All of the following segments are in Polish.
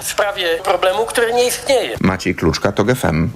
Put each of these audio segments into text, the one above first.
w sprawie problemu, który nie istnieje. Maciej Kluczka, to GFM.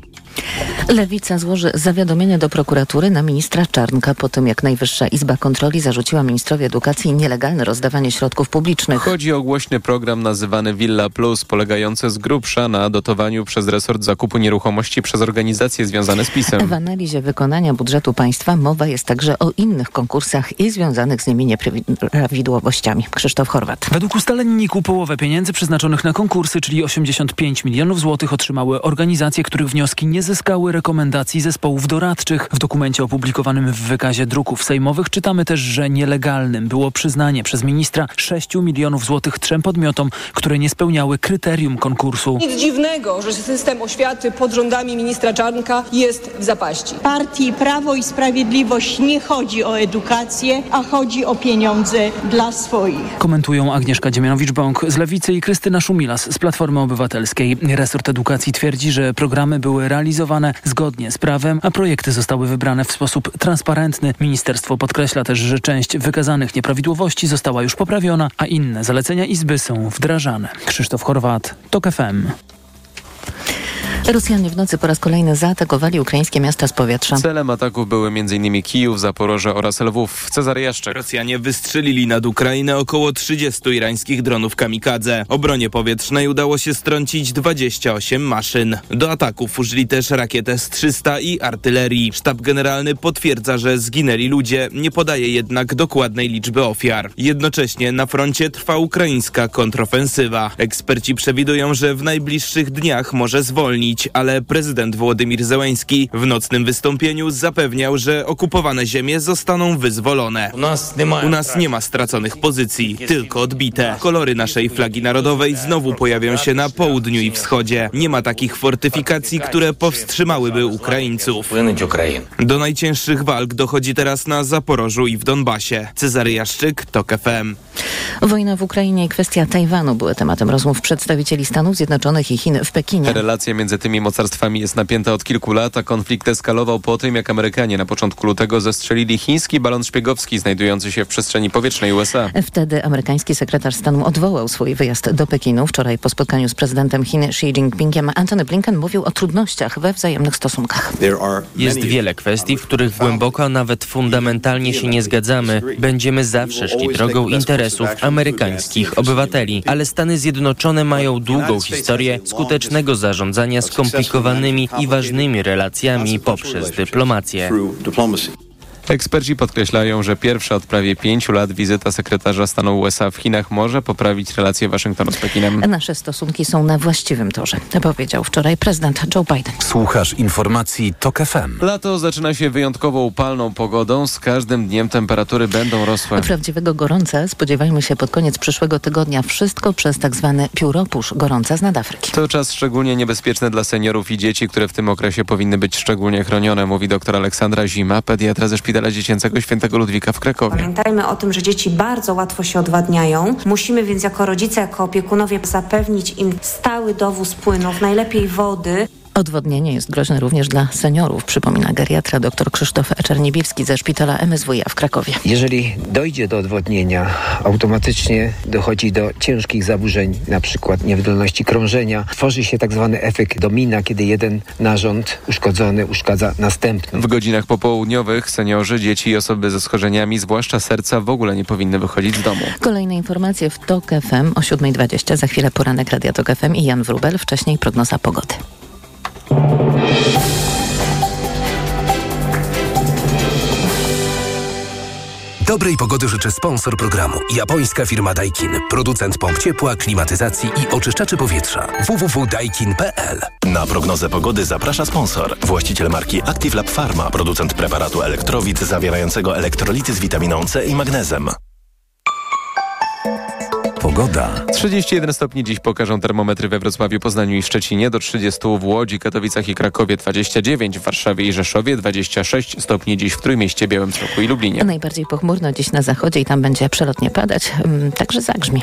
Lewica złoży zawiadomienie do prokuratury na ministra Czarnka po tym, jak Najwyższa Izba Kontroli zarzuciła ministrowi edukacji nielegalne rozdawanie środków publicznych. Chodzi o głośny program nazywany Villa Plus, polegający z grubsza na dotowaniu przez resort zakupu nieruchomości przez organizacje związane z PiSem. W analizie wykonania budżetu państwa mowa jest także o innych konkursach i związanych z nimi nieprawidłowościami. Krzysztof Chorwat. Według ustaleń NIK-u połowę pieniędzy przeznaczonych na konkursy, czyli 85 milionów złotych otrzymały organizacje, których wnioski nie zyskały rekomendacji zespołów doradczych. W dokumencie opublikowanym w wykazie druków sejmowych czytamy też, że nielegalnym było przyznanie przez ministra 6 milionów złotych trzem podmiotom, które nie spełniały kryterium konkursu. Nic dziwnego, że system oświaty pod rządami ministra Czarnka jest w zapaści. Partii Prawo i Sprawiedliwość nie chodzi o edukację, a chodzi o pieniądze dla swoich. Komentują Agnieszka Dziemianowicz-Bąk z Lewicy i Krystyna Szumilas z Platformy Obywatelskiej. Resort Edukacji twierdzi, że programy były realizowane zgodnie z prawem, a projekty zostały wybrane w sposób transparentny. Ministerstwo podkreśla też, że część wykazanych nieprawidłowości została już poprawiona, a inne zalecenia Izby są wdrażane. Krzysztof Chorwat, TOK FM. Rosjanie w nocy po raz kolejny zaatakowali ukraińskie miasta z powietrza. Celem ataków były m.in. Kijów, Zaporoże oraz Lwów. Cezary Jaszczek. Rosjanie wystrzelili nad Ukrainę około 30 irańskich dronów kamikadze. Obronie powietrznej udało się strącić 28 maszyn. Do ataków użyli też rakietę S-300 i artylerii. Sztab generalny potwierdza, że zginęli ludzie, nie podaje jednak dokładnej liczby ofiar. Jednocześnie na froncie trwa ukraińska kontrofensywa. Eksperci przewidują, że w najbliższych dniach może zwolnić ale prezydent Włodymir Zełęński w nocnym wystąpieniu zapewniał, że okupowane ziemie zostaną wyzwolone. U nas nie ma straconych pozycji, tylko odbite. Kolory naszej flagi narodowej znowu pojawią się na południu i wschodzie. Nie ma takich fortyfikacji, które powstrzymałyby Ukraińców. Do najcięższych walk dochodzi teraz na Zaporożu i w Donbasie. Cezary Jaszczyk, TOK FM. Wojna w Ukrainie i kwestia Tajwanu były tematem rozmów przedstawicieli Stanów Zjednoczonych i Chin w Pekinie. Relacje między tymi mocarstwami jest napięta od kilku lat, a konflikt eskalował po tym, jak Amerykanie na początku lutego zestrzelili chiński balon szpiegowski znajdujący się w przestrzeni powietrznej USA. Wtedy amerykański sekretarz stanu odwołał swój wyjazd do Pekinu. Wczoraj po spotkaniu z prezydentem Chin Xi Jinpingiem Antony Blinken mówił o trudnościach we wzajemnych stosunkach. Jest wiele kwestii, w których głęboko, nawet fundamentalnie się nie zgadzamy. Będziemy zawsze szli drogą interesów amerykańskich obywateli, ale Stany Zjednoczone mają długą historię skutecznego zarządzania skomplikowanymi i ważnymi relacjami poprzez dyplomację. Eksperci podkreślają, że pierwsza od prawie pięciu lat wizyta sekretarza stanu USA w Chinach może poprawić relacje Waszyngtonu z Pekinem. Nasze stosunki są na właściwym torze, powiedział wczoraj prezydent Joe Biden. Słuchasz informacji TOK FM. Lato zaczyna się wyjątkowo upalną pogodą. Z każdym dniem temperatury będą rosły. Prawdziwego gorąca spodziewajmy się pod koniec przyszłego tygodnia. Wszystko przez tak zwany pióropusz gorąca z nadafryki. To czas szczególnie niebezpieczny dla seniorów i dzieci, które w tym okresie powinny być szczególnie chronione, mówi dr Aleksandra Zima, pediatra ze Szpitala Dziecięcego Świętego Ludwika w Krakowie. Pamiętajmy o tym, że dzieci bardzo łatwo się odwadniają. Musimy więc jako rodzice, jako opiekunowie zapewnić im stały dowóz płynów, najlepiej wody. Odwodnienie jest groźne również dla seniorów, przypomina geriatra dr Krzysztof Czerniebiwski ze szpitala MSWiA w Krakowie. Jeżeli dojdzie do odwodnienia, automatycznie dochodzi do ciężkich zaburzeń, na przykład niewydolności krążenia. Tworzy się tak zwany efekt domina, kiedy jeden narząd uszkodzony uszkadza następny. W godzinach popołudniowych seniorzy, dzieci i osoby ze schorzeniami, zwłaszcza serca, w ogóle nie powinny wychodzić z domu. Kolejne informacje w TOK FM o 7.20. Za chwilę poranek Radia TOK FM i Jan Wrubel. Wcześniej prognoza pogody. Dobrej pogody życzę sponsor programu. Japońska firma Daikin. Producent pomp ciepła, klimatyzacji i oczyszczaczy powietrza. www.daikin.pl Na prognozę pogody zaprasza sponsor. Właściciel marki Active Lab Pharma. Producent preparatu elektrowid zawierającego elektrolity z witaminą C i magnezem. Pogoda. 31 stopni dziś pokażą termometry we Wrocławiu, Poznaniu i Szczecinie, do 30 w Łodzi, Katowicach i Krakowie 29, w Warszawie i Rzeszowie 26 stopni dziś w Trójmieście, Białymstoku i Lublinie. Najbardziej pochmurno dziś na zachodzie i tam będzie przelotnie padać, także zagrzmi.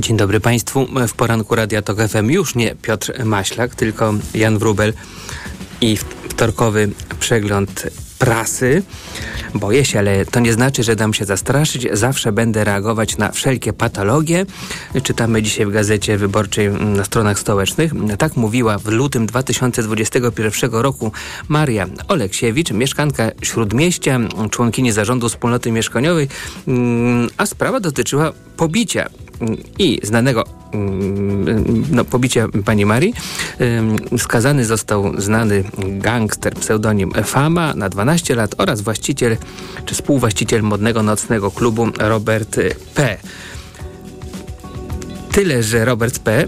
Dzień dobry Państwu. W poranku Radia Tok FM już nie Piotr Maślak, tylko Jan Wrubel i wtorkowy przegląd prasy. Boję się, ale to nie znaczy, że dam się zastraszyć. Zawsze będę reagować na wszelkie patologie. Czytamy dzisiaj w Gazecie Wyborczej na stronach stołecznych. Tak mówiła w lutym 2021 roku Maria Oleksiewicz, mieszkanka Śródmieścia, członkini zarządu wspólnoty mieszkaniowej, a sprawa dotyczyła pobicia i znanego no, pobicia pani Marii. Skazany został znany gangster pseudonim Fama na 12 lat oraz właściciel czy współwłaściciel modnego nocnego klubu Robert P. Tyle, że Robert P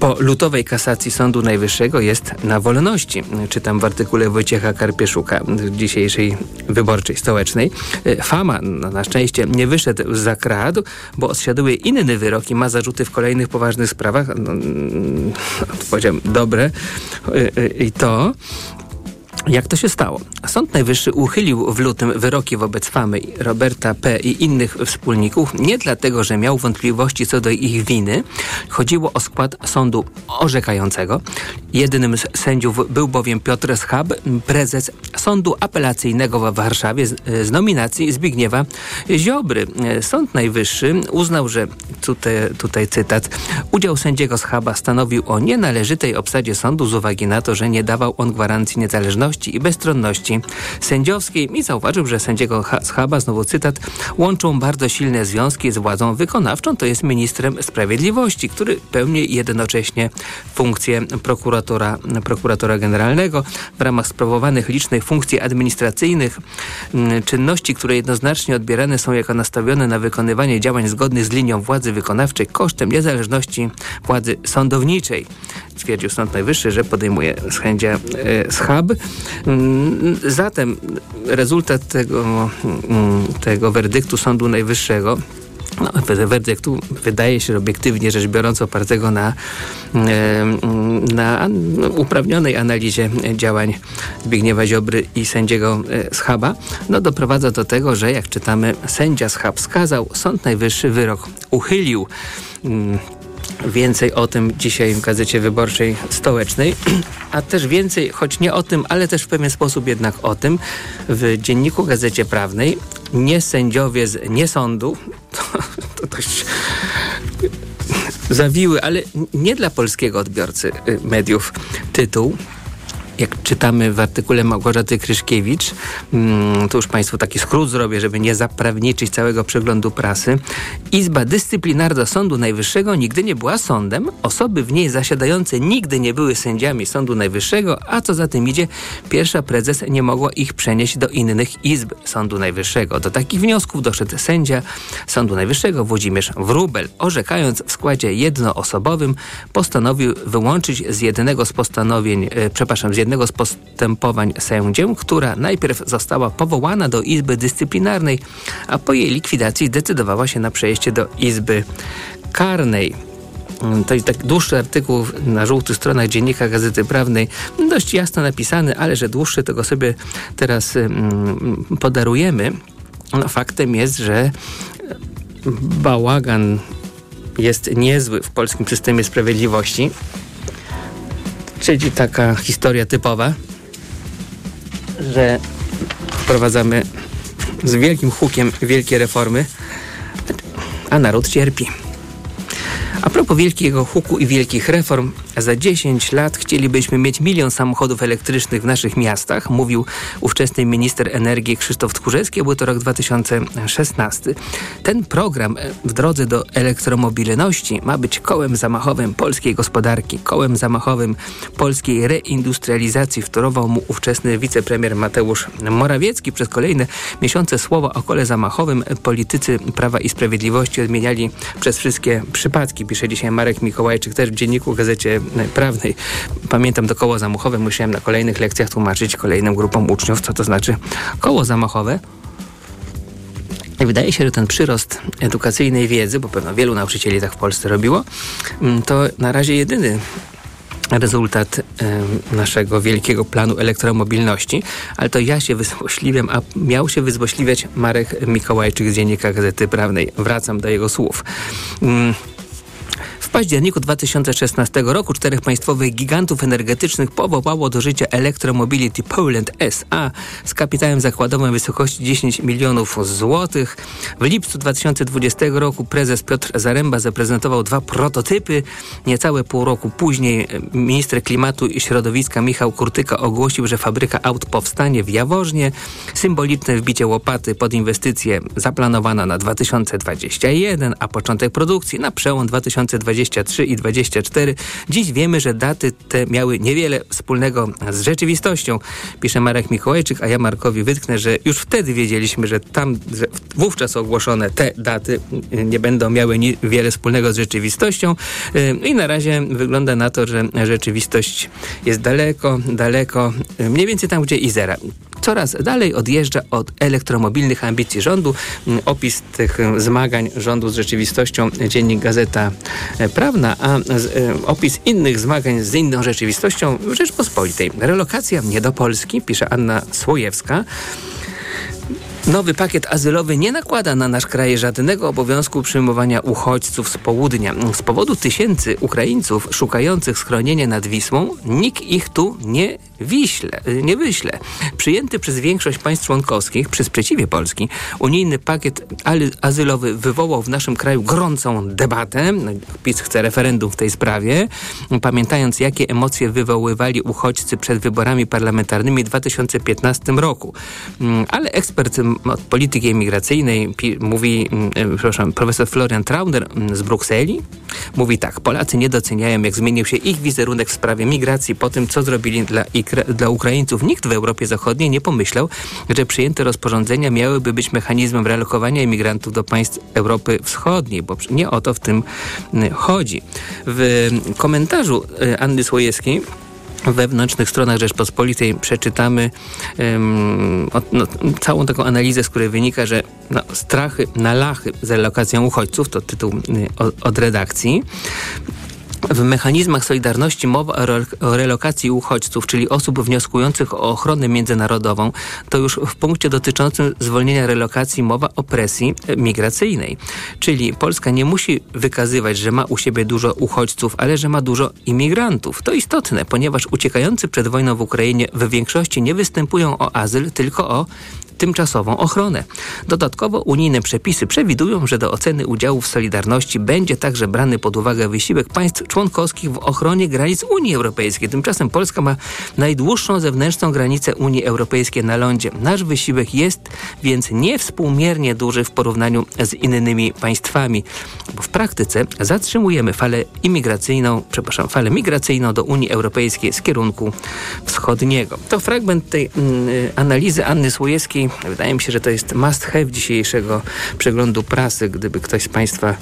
po lutowej kasacji Sądu Najwyższego jest na wolności. Czytam w artykule Wojciecha Karpieszuka dzisiejszej wyborczej stołecznej. Fama no, na szczęście nie wyszedł za krat, bo odsiaduje inny wyrok i ma zarzuty w kolejnych poważnych sprawach. No, no, powiedziałem dobre i to jak to się stało? Sąd Najwyższy uchylił w lutym wyroki wobec Famy, Roberta P. i innych wspólników nie dlatego, że miał wątpliwości co do ich winy. Chodziło o skład sądu orzekającego. Jedynym z sędziów był bowiem Piotr Schab, prezes Sądu Apelacyjnego w Warszawie z, nominacji Zbigniewa Ziobry. Sąd Najwyższy uznał, że tutaj, tutaj cytat, udział sędziego Schaba stanowił o nienależytej obsadzie sądu z uwagi na to, że nie dawał on gwarancji niezależności i bezstronności sędziowskiej i zauważył, że sędziego Schaba, znowu cytat, łączą bardzo silne związki z władzą wykonawczą, to jest ministrem sprawiedliwości, który pełni jednocześnie funkcję prokuratora, prokuratora generalnego w ramach sprawowanych licznych funkcji administracyjnych, czynności, które jednoznacznie odbierane są jako nastawione na wykonywanie działań zgodnych z linią władzy wykonawczej kosztem niezależności władzy sądowniczej. Twierdził Sąd Najwyższy, że podejmuje sędzia e, Schab. Zatem rezultat tego, tego werdyktu Sądu Najwyższego no, werdyktu wydaje się obiektywnie rzecz biorąc opartego na, na uprawnionej analizie działań Zbigniewa Ziobry i sędziego Schaba, no doprowadza do tego, że jak czytamy sędzia Schab skazał, Sąd Najwyższy wyrok uchylił. Więcej o tym dzisiaj w Gazecie Wyborczej Stołecznej, a też więcej, choć nie o tym, ale też w pewien sposób jednak o tym, w Dzienniku Gazecie Prawnej. Nie sędziowie z nie sądu, to, to dość zawiły, ale nie dla polskiego odbiorcy mediów tytuł jak czytamy w artykule Małgorzaty Kryszkiewicz, mm, to już Państwu taki skrót zrobię, żeby nie zaprawniczyć całego przeglądu prasy. Izba Dyscyplinarna Sądu Najwyższego nigdy nie była sądem. Osoby w niej zasiadające nigdy nie były sędziami Sądu Najwyższego, a co za tym idzie, pierwsza prezes nie mogła ich przenieść do innych izb Sądu Najwyższego. Do takich wniosków doszedł sędzia Sądu Najwyższego Włodzimierz Wrubel. Orzekając w składzie jednoosobowym, postanowił wyłączyć z jednego z postanowień, e, przepraszam, z jednego jednego z postępowań sędzię, która najpierw została powołana do Izby Dyscyplinarnej, a po jej likwidacji zdecydowała się na przejście do Izby Karnej. To jest tak dłuższy artykuł na żółtych stronach Dziennika Gazety Prawnej, dość jasno napisany, ale że dłuższy, to go sobie teraz mm, podarujemy. No, faktem jest, że bałagan jest niezły w polskim systemie sprawiedliwości. Czyli taka historia typowa, że wprowadzamy z wielkim hukiem wielkie reformy, a naród cierpi. A propos wielkiego huku i wielkich reform, za 10 lat chcielibyśmy mieć milion samochodów elektrycznych w naszych miastach, mówił ówczesny minister energii Krzysztof Tchórzewski, był to rok 2016. Ten program w drodze do elektromobilności ma być kołem zamachowym polskiej gospodarki, kołem zamachowym polskiej reindustrializacji, wtórował mu ówczesny wicepremier Mateusz Morawiecki. Przez kolejne miesiące słowa o kole zamachowym politycy Prawa i Sprawiedliwości odmieniali przez wszystkie przypadki, pisze dzisiaj Marek Mikołajczyk też w dzienniku Gazecie prawnej. Pamiętam to koło zamachowe, musiałem na kolejnych lekcjach tłumaczyć kolejnym grupom uczniów, co to znaczy koło zamachowe. I wydaje się, że ten przyrost edukacyjnej wiedzy, bo pewno wielu nauczycieli tak w Polsce robiło, mm, to na razie jedyny rezultat y, naszego wielkiego planu elektromobilności, ale to ja się wyzłośliwiam, a miał się wyzłośliwiać Marek Mikołajczyk z Dziennika Gazety Prawnej. Wracam do jego słów. Y, w październiku 2016 roku czterech państwowych gigantów energetycznych powołało do życia Electromobility Poland SA z kapitałem zakładowym w wysokości 10 milionów złotych. W lipcu 2020 roku prezes Piotr Zaręba zaprezentował dwa prototypy. Niecałe pół roku później minister klimatu i środowiska Michał Kurtyka ogłosił, że fabryka aut powstanie w Jaworznie. Symboliczne wbicie łopaty pod inwestycje zaplanowana na 2021, a początek produkcji na przełom 2020 23 i 24. Dziś wiemy, że daty te miały niewiele wspólnego z rzeczywistością, pisze Marek Mikołajczyk, a ja Markowi wytknę, że już wtedy wiedzieliśmy, że tam że wówczas ogłoszone te daty nie będą miały wiele wspólnego z rzeczywistością. I na razie wygląda na to, że rzeczywistość jest daleko, daleko, mniej więcej tam, gdzie Izera coraz dalej odjeżdża od elektromobilnych ambicji rządu. Opis tych zmagań rządu z rzeczywistością dziennik Gazeta Prawna, a opis innych zmagań z inną rzeczywistością Rzeczpospolitej. Relokacja nie do Polski, pisze Anna Słojewska. Nowy pakiet azylowy nie nakłada na nasz kraj żadnego obowiązku przyjmowania uchodźców z południa. Z powodu tysięcy Ukraińców szukających schronienia nad Wisłą, nikt ich tu nie wiśle, nie wyśle. Przyjęty przez większość państw członkowskich przy sprzeciwie Polski, unijny pakiet azylowy wywołał w naszym kraju gorącą debatę. PiS chce referendum w tej sprawie. Pamiętając, jakie emocje wywoływali uchodźcy przed wyborami parlamentarnymi w 2015 roku. Mm, ale ekspert polityki emigracyjnej mówi, mm, e, przepraszam, profesor Florian Trauner mm, z Brukseli, mówi tak, Polacy nie doceniają, jak zmienił się ich wizerunek w sprawie migracji po tym, co zrobili dla, dla Ukraińców. Nikt w Europie Zachodniej nie pomyślał, że przyjęte rozporządzenia miałyby być mechanizmem relokowania imigrantów do państw Europy Wschodniej, bo nie o to w tym chodzi. W komentarzu e, Anny Słojewskiej wewnętrznych stronach Rzeczpospolitej przeczytamy um, no, całą taką analizę, z której wynika, że no, strachy na lachy z relokacją uchodźców, to tytuł y, od redakcji, w mechanizmach Solidarności mowa o relokacji uchodźców, czyli osób wnioskujących o ochronę międzynarodową, to już w punkcie dotyczącym zwolnienia relokacji mowa o presji migracyjnej. Czyli Polska nie musi wykazywać, że ma u siebie dużo uchodźców, ale że ma dużo imigrantów. To istotne, ponieważ uciekający przed wojną w Ukrainie w większości nie występują o azyl, tylko o tymczasową ochronę. Dodatkowo unijne przepisy przewidują, że do oceny udziału w Solidarności będzie także brany pod uwagę wysiłek państw członkowskich w ochronie granic Unii Europejskiej. Tymczasem Polska ma najdłuższą zewnętrzną granicę Unii Europejskiej na lądzie. Nasz wysiłek jest więc niewspółmiernie duży w porównaniu z innymi państwami, bo w praktyce zatrzymujemy falę imigracyjną, przepraszam, falę migracyjną do Unii Europejskiej z kierunku wschodniego. To fragment tej mm, analizy Anny Słojewskiej Wydaje mi się, że to jest must have dzisiejszego przeglądu prasy. Gdyby ktoś z Państwa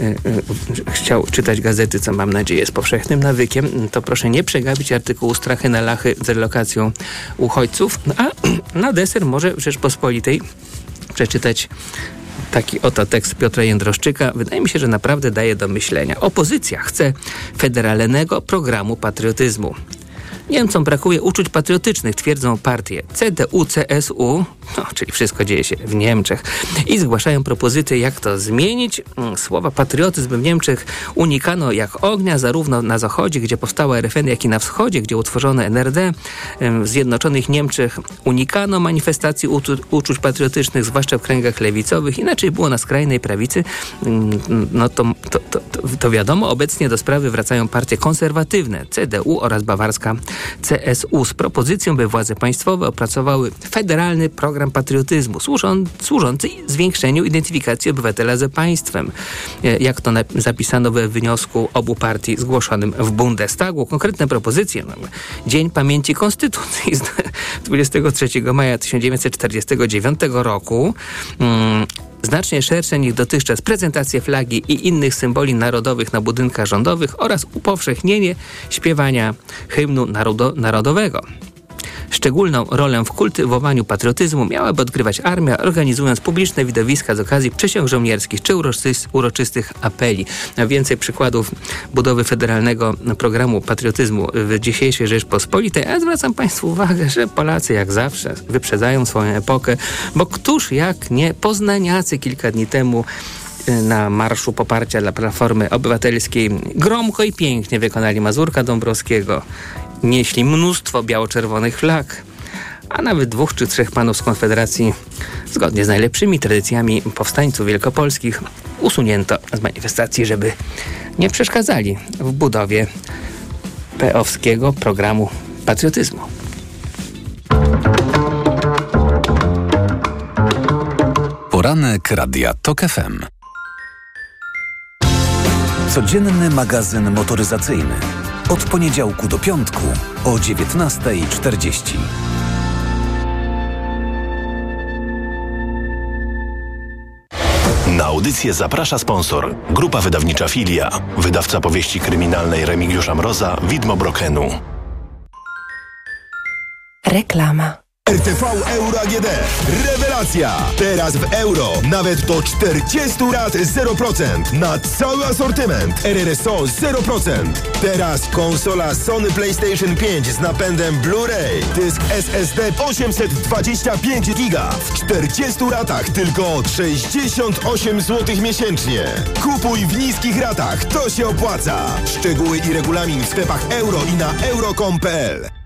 y, y, chciał czytać gazety, co mam nadzieję jest powszechnym nawykiem, to proszę nie przegapić artykułu Strachy na lachy z relokacją uchodźców. No, a na deser może w Rzeczpospolitej przeczytać taki oto tekst Piotra Jędroszczyka. Wydaje mi się, że naprawdę daje do myślenia. Opozycja chce federalnego programu patriotyzmu. Niemcom brakuje uczuć patriotycznych, twierdzą partie CDU, CSU, no, czyli wszystko dzieje się w Niemczech, i zgłaszają propozycje, jak to zmienić. Mm, słowa patriotyzm w Niemczech unikano jak ognia, zarówno na zachodzie, gdzie powstała RFN, jak i na wschodzie, gdzie utworzono NRD. W Zjednoczonych Niemczech unikano manifestacji uczu uczuć patriotycznych, zwłaszcza w kręgach lewicowych. Inaczej było na skrajnej prawicy. Mm, no to, to, to, to wiadomo, obecnie do sprawy wracają partie konserwatywne, CDU oraz bawarska CSU z propozycją, by władze państwowe opracowały federalny program program patriotyzmu służą, służący zwiększeniu identyfikacji obywatela ze państwem. E, jak to zapisano we wniosku obu partii zgłoszonym w Bundestagu. Konkretne propozycje. No, Dzień Pamięci Konstytucji z 23 maja 1949 roku. Hmm, znacznie szersze niż dotychczas prezentacje flagi i innych symboli narodowych na budynkach rządowych oraz upowszechnienie śpiewania hymnu narodo narodowego. Szczególną rolę w kultywowaniu patriotyzmu miałaby odgrywać armia, organizując publiczne widowiska z okazji przysiąg żołnierskich czy uroczystych apeli. Więcej przykładów budowy federalnego programu patriotyzmu w dzisiejszej Rzeczpospolitej, a zwracam Państwu uwagę, że Polacy jak zawsze wyprzedzają swoją epokę, bo któż jak nie poznaniacy kilka dni temu y, na Marszu Poparcia dla Platformy Obywatelskiej gromko i pięknie wykonali Mazurka Dąbrowskiego nieśli mnóstwo biało-czerwonych flag, a nawet dwóch czy trzech panów z Konfederacji, zgodnie z najlepszymi tradycjami powstańców wielkopolskich, usunięto z manifestacji, żeby nie przeszkadzali w budowie peowskiego programu patriotyzmu. Poranek Radia TOK FM. Codzienny magazyn motoryzacyjny od poniedziałku do piątku o 19.40. Na audycję zaprasza sponsor. Grupa wydawnicza Filia. Wydawca powieści kryminalnej Remigiusza Mroza, Widmo Brokenu. Reklama. RTV Euro AGD. Rewelacja! Teraz w euro nawet do 40 lat 0% na cały asortyment. RRSO 0%. Teraz konsola Sony PlayStation 5 z napędem Blu-ray. Dysk SSD 825 GB w 40 latach tylko 68 zł miesięcznie. Kupuj w niskich ratach, to się opłaca. Szczegóły i regulamin w sklepach euro i na euro.com.pl.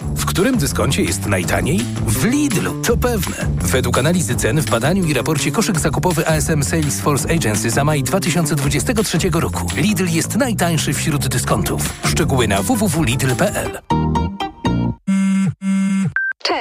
W którym dyskoncie jest najtaniej? W Lidlu, to pewne. Według analizy cen w badaniu i raporcie koszyk zakupowy ASM Salesforce Agency za maj 2023 roku Lidl jest najtańszy wśród dyskontów. Szczegóły na www.lidl.pl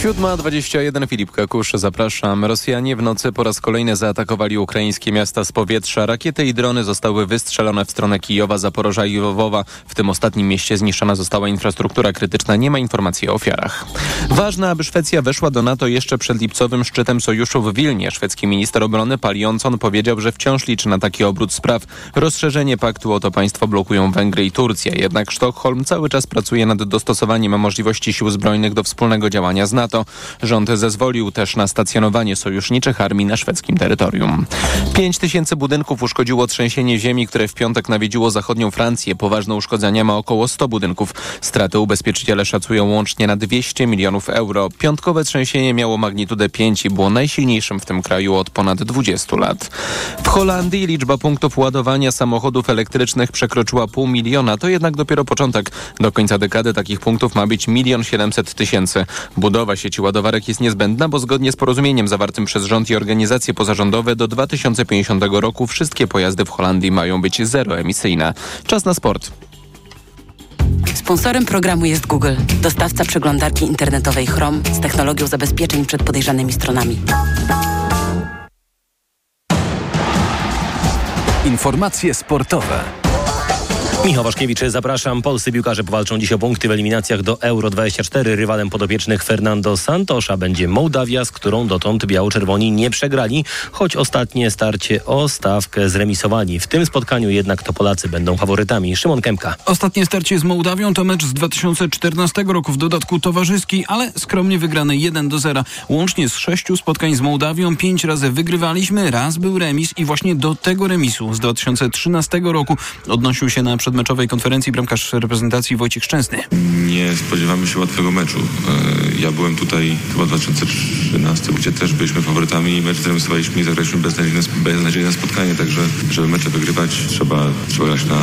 7.21 Filip Kakusz, zapraszam. Rosjanie w nocy po raz kolejny zaatakowali ukraińskie miasta z powietrza. Rakiety i drony zostały wystrzelone w stronę Kijowa, Zaporoża i Lwowa. W tym ostatnim mieście zniszczona została infrastruktura krytyczna. Nie ma informacji o ofiarach. Ważne, aby Szwecja weszła do NATO jeszcze przed lipcowym szczytem sojuszu w Wilnie. Szwedzki minister obrony Pal Jonsson powiedział, że wciąż liczy na taki obrót spraw. Rozszerzenie paktu o to państwo blokują Węgry i Turcja. Jednak Sztokholm cały czas pracuje nad dostosowaniem możliwości sił zbrojnych do wspólnego działania z NATO. NATO. Rząd zezwolił też na stacjonowanie sojuszniczych armii na szwedzkim terytorium. 5 tysięcy budynków uszkodziło trzęsienie ziemi, które w piątek nawiedziło zachodnią Francję. Poważne uszkodzenia ma około 100 budynków. Straty ubezpieczyciele szacują łącznie na 200 milionów euro. Piątkowe trzęsienie miało magnitudę 5 i było najsilniejszym w tym kraju od ponad 20 lat. W Holandii liczba punktów ładowania samochodów elektrycznych przekroczyła pół miliona. To jednak dopiero początek. Do końca dekady takich punktów ma być milion 700 tysięcy. Budowa sieci ładowarek jest niezbędna, bo zgodnie z porozumieniem zawartym przez rząd i organizacje pozarządowe do 2050 roku wszystkie pojazdy w Holandii mają być zeroemisyjne. Czas na sport. Sponsorem programu jest Google, dostawca przeglądarki internetowej Chrome z technologią zabezpieczeń przed podejrzanymi stronami. Informacje sportowe. Michał Waszkiewicz, zapraszam. Polscy piłkarze powalczą dziś o punkty w eliminacjach do Euro 24. Rywalem podopiecznych Fernando Santosza będzie Mołdawia, z którą dotąd biało-czerwoni nie przegrali, choć ostatnie starcie o stawkę zremisowali. W tym spotkaniu jednak to Polacy będą faworytami. Szymon Kępka. Ostatnie starcie z Mołdawią to mecz z 2014 roku, w dodatku towarzyski, ale skromnie wygrany 1 do 0. Łącznie z sześciu spotkań z Mołdawią pięć razy wygrywaliśmy, raz był remis i właśnie do tego remisu z 2013 roku odnosił się na przedmeczowej konferencji bramkarz reprezentacji Wojciech Szczęsny. Nie spodziewamy się łatwego meczu. E, Ja byłem tutaj chyba w 2013, gdzie też byliśmy faworytami i mecz zremisowaliśmy i zagraliśmy beznadziejne, beznadziejne spotkanie, także żeby mecze wygrywać trzeba, trzeba grać na,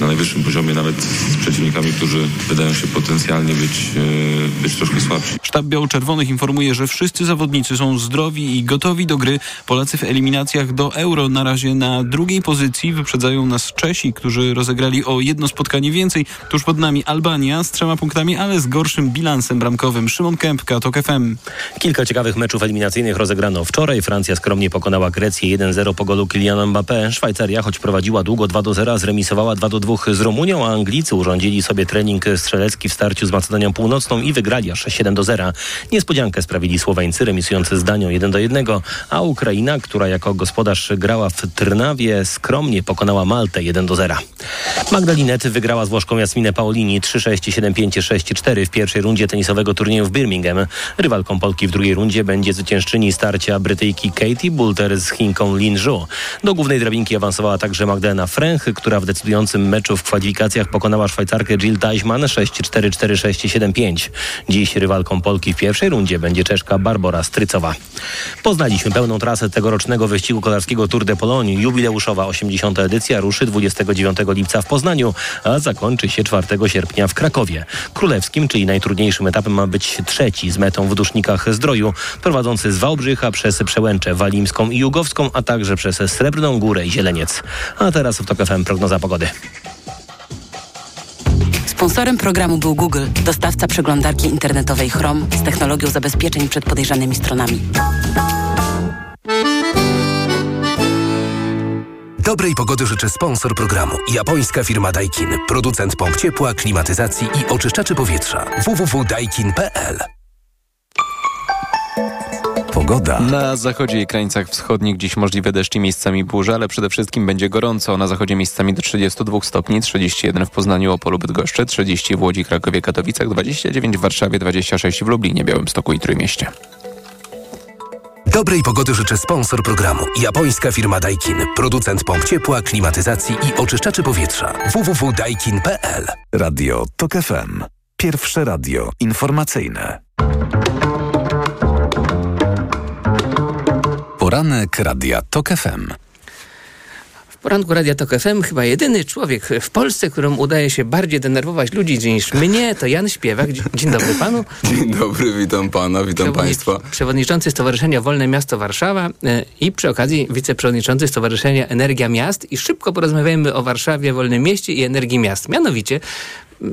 na najwyższym poziomie, nawet z przeciwnikami, którzy wydają się potencjalnie być, e, być troszkę słabsi. Sztab Biało-Czerwonych informuje, że wszyscy zawodnicy są zdrowi i gotowi do gry. Polacy w eliminacjach do Euro na razie na drugiej pozycji wyprzedzają nas Czesi, którzy rozegrali o jedno spotkanie więcej. Tuż pod nami Albania z trzema punktami, ale z gorszym bilansem bramkowym. Szymon Kępka, TOK FM. Kilka ciekawych meczów eliminacyjnych rozegrano wczoraj. Francja skromnie pokonała Grecję 1-0 po golu Kyliana Mbappé. Szwajcaria, choć prowadziła długo 2-0, zremisowała 2-2 z Rumunią, a Anglicy urządzili sobie trening strzelecki w starciu z Macedonią Północną i wygrali aż 7-0. Niespodziankę sprawili Słoweńcy, remisujący z Danią 1-1, a Ukraina, która jako gospodarz grała w Trnawie, skromnie pokonała Maltę 1-0. Magdalinet wygrała z Włoszką Jasminę Paolini 3-6, 7-5, 6-4 w pierwszej rundzie tenisowego turnieju w Birmingham. Rywalką Polki w drugiej rundzie będzie zwyciężczyni starcia Brytyjki Katie Boulter z Chinką Lin Zhu. Do głównej drabinki awansowała także Magdalena Fręch, która w decydującym meczu w kwalifikacjach pokonała Szwajcarkę Jill Teichmann 6-4, 4-6, 7-5. Dziś rywalką Polki w pierwszej rundzie będzie Czeszka Barbara Strycowa. Poznaliśmy pełną trasę tegorocznego wyścigu kolarskiego Tour de Pologne. Jubileuszowa 80. edycja ruszy 29 lipca w Poznaniu, a zakończy się 4 sierpnia w Krakowie. Królewskim, czyli najtrudniejszym etapem ma być trzeci z metą w Dusznikach Zdroju, prowadzący z Wałbrzycha przez Przełęczę Walimską i Jugowską, a także przez Srebrną Górę i Zieleniec. A teraz w TOK FM prognoza pogody. Sponsorem programu był Google, dostawca przeglądarki internetowej Chrome z technologią zabezpieczeń przed podejrzanymi stronami. Dobrej pogody życzy sponsor programu. Japońska firma Daikin. Producent pomp ciepła, klimatyzacji i oczyszczaczy powietrza. www.daikin.pl Pogoda. Na zachodzie i krańcach wschodnich dziś możliwe deszcz i miejscami burze, ale przede wszystkim będzie gorąco. Na zachodzie miejscami do 32 stopni, 31 w Poznaniu, Opolu, Bydgoszczy, 30 w Łodzi, Krakowie, Katowicach, 29 w Warszawie, 26 w Lublinie, Białymstoku i Trójmieście. Dobrej pogody życzy sponsor programu. Japońska firma Daikin. Producent pomp ciepła, klimatyzacji i oczyszczaczy powietrza. www.daikin.pl Radio TOK FM. Pierwsze radio informacyjne. Poranek Radia TOK FM. Poranku Radia Tok FM chyba jedyny człowiek w Polsce, któremu udaje się bardziej denerwować ludzi niż mnie, to Jan Śpiewak. Dzień, dzień dobry panu. Dzień dobry, witam pana, witam państwa. Przewodniczący Stowarzyszenia Wolne Miasto Warszawa e, i przy okazji wiceprzewodniczący Stowarzyszenia Energia Miast i szybko porozmawiajmy o Warszawie, Wolnym Mieście i Energii Miast. Mianowicie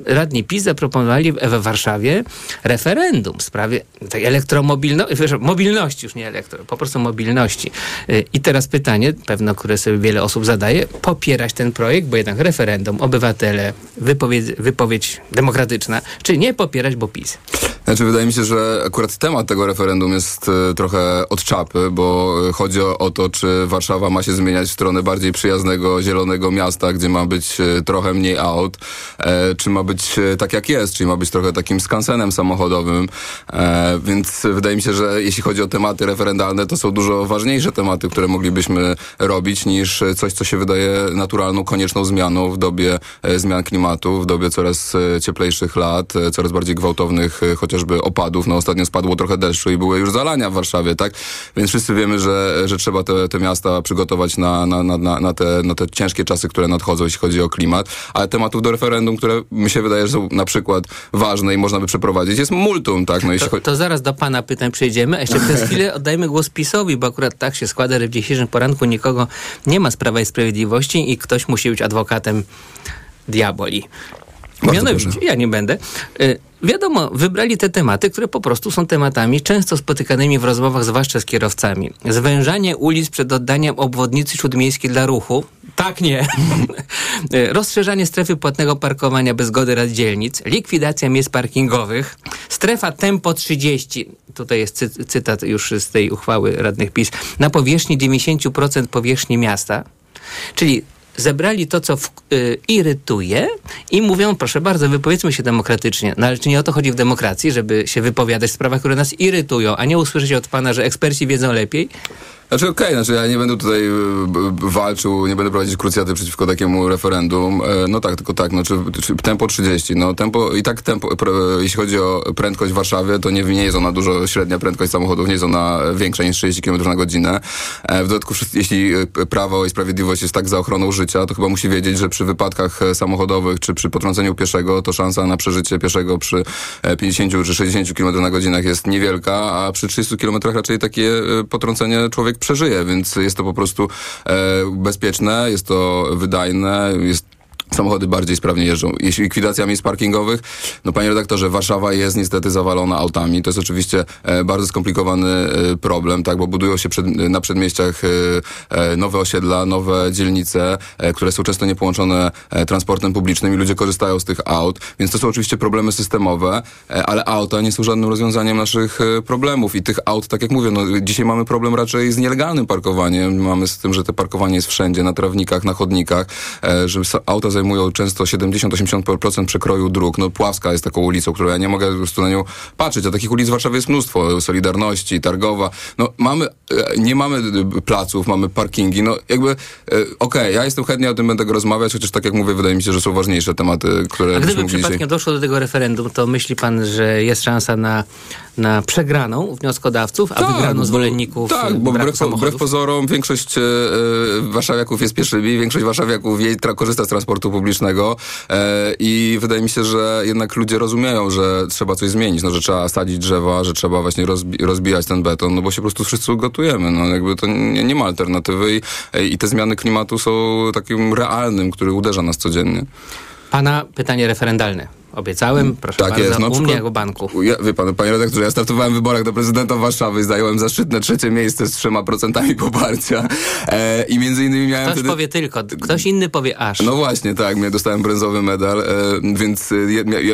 radni PiS zaproponowali w Warszawie referendum w sprawie tej elektromobilności, mobilności, już nie elektro, po prostu mobilności. Y, I teraz pytanie, pewno, które sobie wiele osób zadaje, popierać ten projekt, bo jednak referendum, obywatele, wypowiedź, wypowiedź demokratyczna, czy nie popierać, bo PiS? Znaczy, wydaje mi się, że akurat temat tego referendum jest e, trochę od czapy, bo e, chodzi o, to, czy Warszawa ma się zmieniać w stronę bardziej przyjaznego, zielonego miasta, gdzie ma być trochę mniej aut, e, czy ma być e, tak jak jest, czyli ma być trochę takim skansenem samochodowym. E, więc wydaje mi się, że jeśli chodzi o tematy referendalne, to są dużo ważniejsze tematy, które moglibyśmy robić niż coś, co się wydaje naturalną, konieczną zmianą w dobie e, zmian klimatu, w dobie coraz e, cieplejszych lat, coraz bardziej gwałtownych chociażby opadów. No ostatnio spadło trochę deszczu i były już zalania w Warszawie, tak? Więc wszyscy wiemy, że, że trzeba te, te miasta przygotować na, na, na, na, te, na te ciężkie czasy, które nadchodzą, jeśli chodzi o klimat. Ale tematów do referendum, które mi się wydaje, że są na przykład ważne i można by przeprowadzić, jest multum, tak? No, jeśli To, to zaraz do pana pytań przejdziemy, a jeszcze przez chwilę oddajmy głos PiSowi, bo akurat tak się składa, że w dzisiejszym poranku nikogo nie ma z Prawa i Sprawiedliwości i ktoś musi być adwokatem diaboli. Bardzo Mianowicie, proszę. ja nie będę. Y, Wiadomo, wybrali te tematy, które po prostu są tematami często spotykanymi w rozmowach, zwłaszcza z kierowcami. Zwężanie ulic przed oddaniem obwodnicy śródmiejskiej dla ruchu. Tak, nie. Rozszerzanie strefy płatnego parkowania bez zgody rad dzielnic, likwidacja miejsc parkingowych, strefa tempo 30, tutaj jest cy cytat już z tej uchwały radnych PiS, na powierzchni 90% powierzchni miasta, czyli zebrali to, co w, y, irytuje i mówią, proszę bardzo, wypowiedzmy się demokratycznie. No ale czy nie o to chodzi w demokracji, żeby się wypowiadać w sprawach, które nas irytują, a nie usłyszeć od pana, że eksperci wiedzą lepiej? Znaczy okej, okay, znaczy ja nie będę tutaj y, walczył, nie będę prowadzić krucjaty przeciwko takiemu referendum. E, no tak, tylko tak, no czy, czy tempo 30, no tempo, i tak tempo, pre, jeśli chodzi o prędkość w Warszawie, to nie, nie jest ona dużo, średnia prędkość samochodów nie jest ona większa niż 30 km na godzinę. E, w dodatku, jeśli Prawo i Sprawiedliwość jest tak za ochroną życia, to chyba musi wiedzieć, że przy wypadkach e, samochodowych, czy przy potrąceniu pieszego, to szansa na przeżycie pieszego przy 50 czy 60 km na godzinach jest niewielka, a przy 30 km raczej takie potrącenie przeżyje, więc jest to po prostu e, bezpieczne, jest to wydajne, jest samochody bardziej sprawnie jeżdżą. Jeśli likwidacja miejsc parkingowych, no panie redaktorze, Warszawa jest niestety zawalona autami. To jest oczywiście e, bardzo skomplikowany e, problem, tak, bo budują się przed, na przedmieściach e, nowe osiedla, nowe dzielnice, które są często niepołączone transportem publicznym i ludzie korzystają z tych aut, więc to są oczywiście problemy systemowe, ale auta nie są żadnym rozwiązaniem naszych problemów i tych aut, tak jak mówię, no dzisiaj mamy problem raczej z nielegalnym parkowaniem, mamy z tym, że te parkowanie jest wszędzie, na trawnikach, na chodnikach, że auta zajmują zajmują często 70-80% przekroju dróg. No Pławska jest taką ulicą, którą ja nie mogę po prostu na nią patrzeć, a takich ulic w Warszawie jest mnóstwo. Solidarności, Targowa. No mamy, e, nie mamy placów, mamy parkingi. No jakby, e, okej, okay, ja jestem chętnie o tym będę rozmawiać, chociaż tak jak mówię, wydaje mi się, że są ważniejsze tematy, które... A gdyby przypadkiem dzisiaj... doszło do tego referendum, to myśli pan, że jest szansa na na przegraną wnioskodawców, a tak, wygraną zwolenników Tak, bo wbrew, wbrew pozorom większość e, warszawiaków jest pieszymi, większość warszawiaków jej korzysta z transportu publicznego e, i wydaje mi się, że jednak ludzie rozumieją, że trzeba coś zmienić, no, że trzeba sadzić drzewa, że trzeba właśnie rozbi- rozbijać ten beton, no bo się po prostu wszyscy gotujemy, no jakby to nie, nie ma alternatywy i, i te zmiany klimatu są takim realnym, który uderza nas codziennie. Pana pytanie referendalne. Obiecałem, proszę tak bardzo, jest. No, u mnie jako banku. Ja, wie pan, panie redaktorze, ja startowałem w wyborach do prezydenta Warszawy, zająłem zaszczytne trzecie miejsce z trzema procentami poparcia e, i między innymi miałem Ktoś wtedy... powie tylko, ktoś inny powie aż. No właśnie, tak, ja dostałem brązowy medal, e, więc e,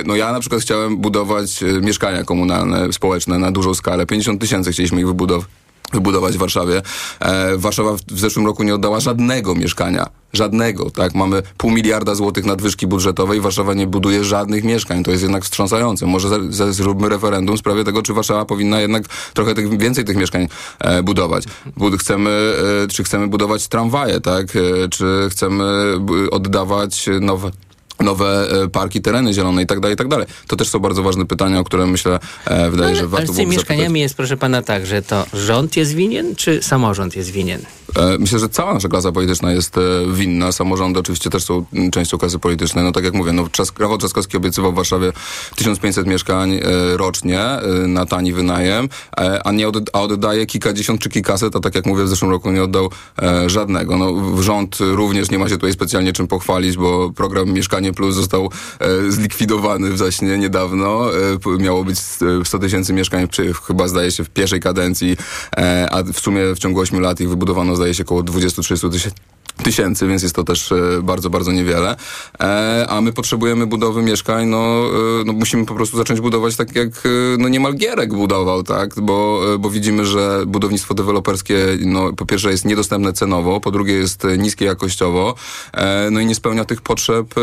no ja na przykład chciałem budować e, mieszkania komunalne, społeczne na dużą skalę. 50 tysięcy chcieliśmy ich wybudować wybudować w Warszawie. E, Warszawa w, w zeszłym roku nie oddała żadnego mieszkania. Żadnego, tak? Mamy pół miliarda złotych nadwyżki budżetowej, Warszawa nie buduje żadnych mieszkań. To jest jednak wstrząsające. Może za, zróbmy referendum w sprawie tego, czy Warszawa powinna jednak trochę tych, więcej tych mieszkań e, budować. Bud chcemy, e, czy chcemy budować tramwaje, tak? E, czy chcemy oddawać nowe nowe e, parki, tereny zielone i tak dalej, i tak dalej. To też są bardzo ważne pytania, o które myślę, e, wydaje, no, że warto ale z tymi mieszkaniami zapytać. jest, proszę pana, tak, że to rząd jest winien, czy samorząd jest winien? E, myślę, że cała nasza klasa polityczna jest e, winna. Samorządy oczywiście też są częścią klasy politycznej. No tak jak mówię, no, Czas, Rafał Trzaskowski obiecywał w Warszawie 1500 mieszkań e, rocznie e, na tani wynajem, a nie od, a oddaje kilkadziesiąt czy kilkaset, a tak jak mówię, w zeszłym roku nie oddał żadnego. No, rząd również nie ma się tutaj specjalnie czym pochwalić, bo program Mieszkanie Plus został e, zlikwidowany zaśnie niedawno. E, miało być 100 tysięcy mieszkań, czy, chyba zdaje się w pierwszej kadencji, e, a w sumie w ciągu 8 lat ich wybudowano zdaje się około 20-30 tysięcy tysięcy, więc jest to też e, bardzo, bardzo niewiele. E, a my potrzebujemy budowy mieszkań, no, e, no musimy po prostu zacząć budować tak jak no niemal Gierek budował, tak? Bo, bo widzimy, że budownictwo deweloperskie no, po pierwsze jest niedostępne cenowo, po drugie jest niskie jakościowo, no i nie spełnia tych potrzeb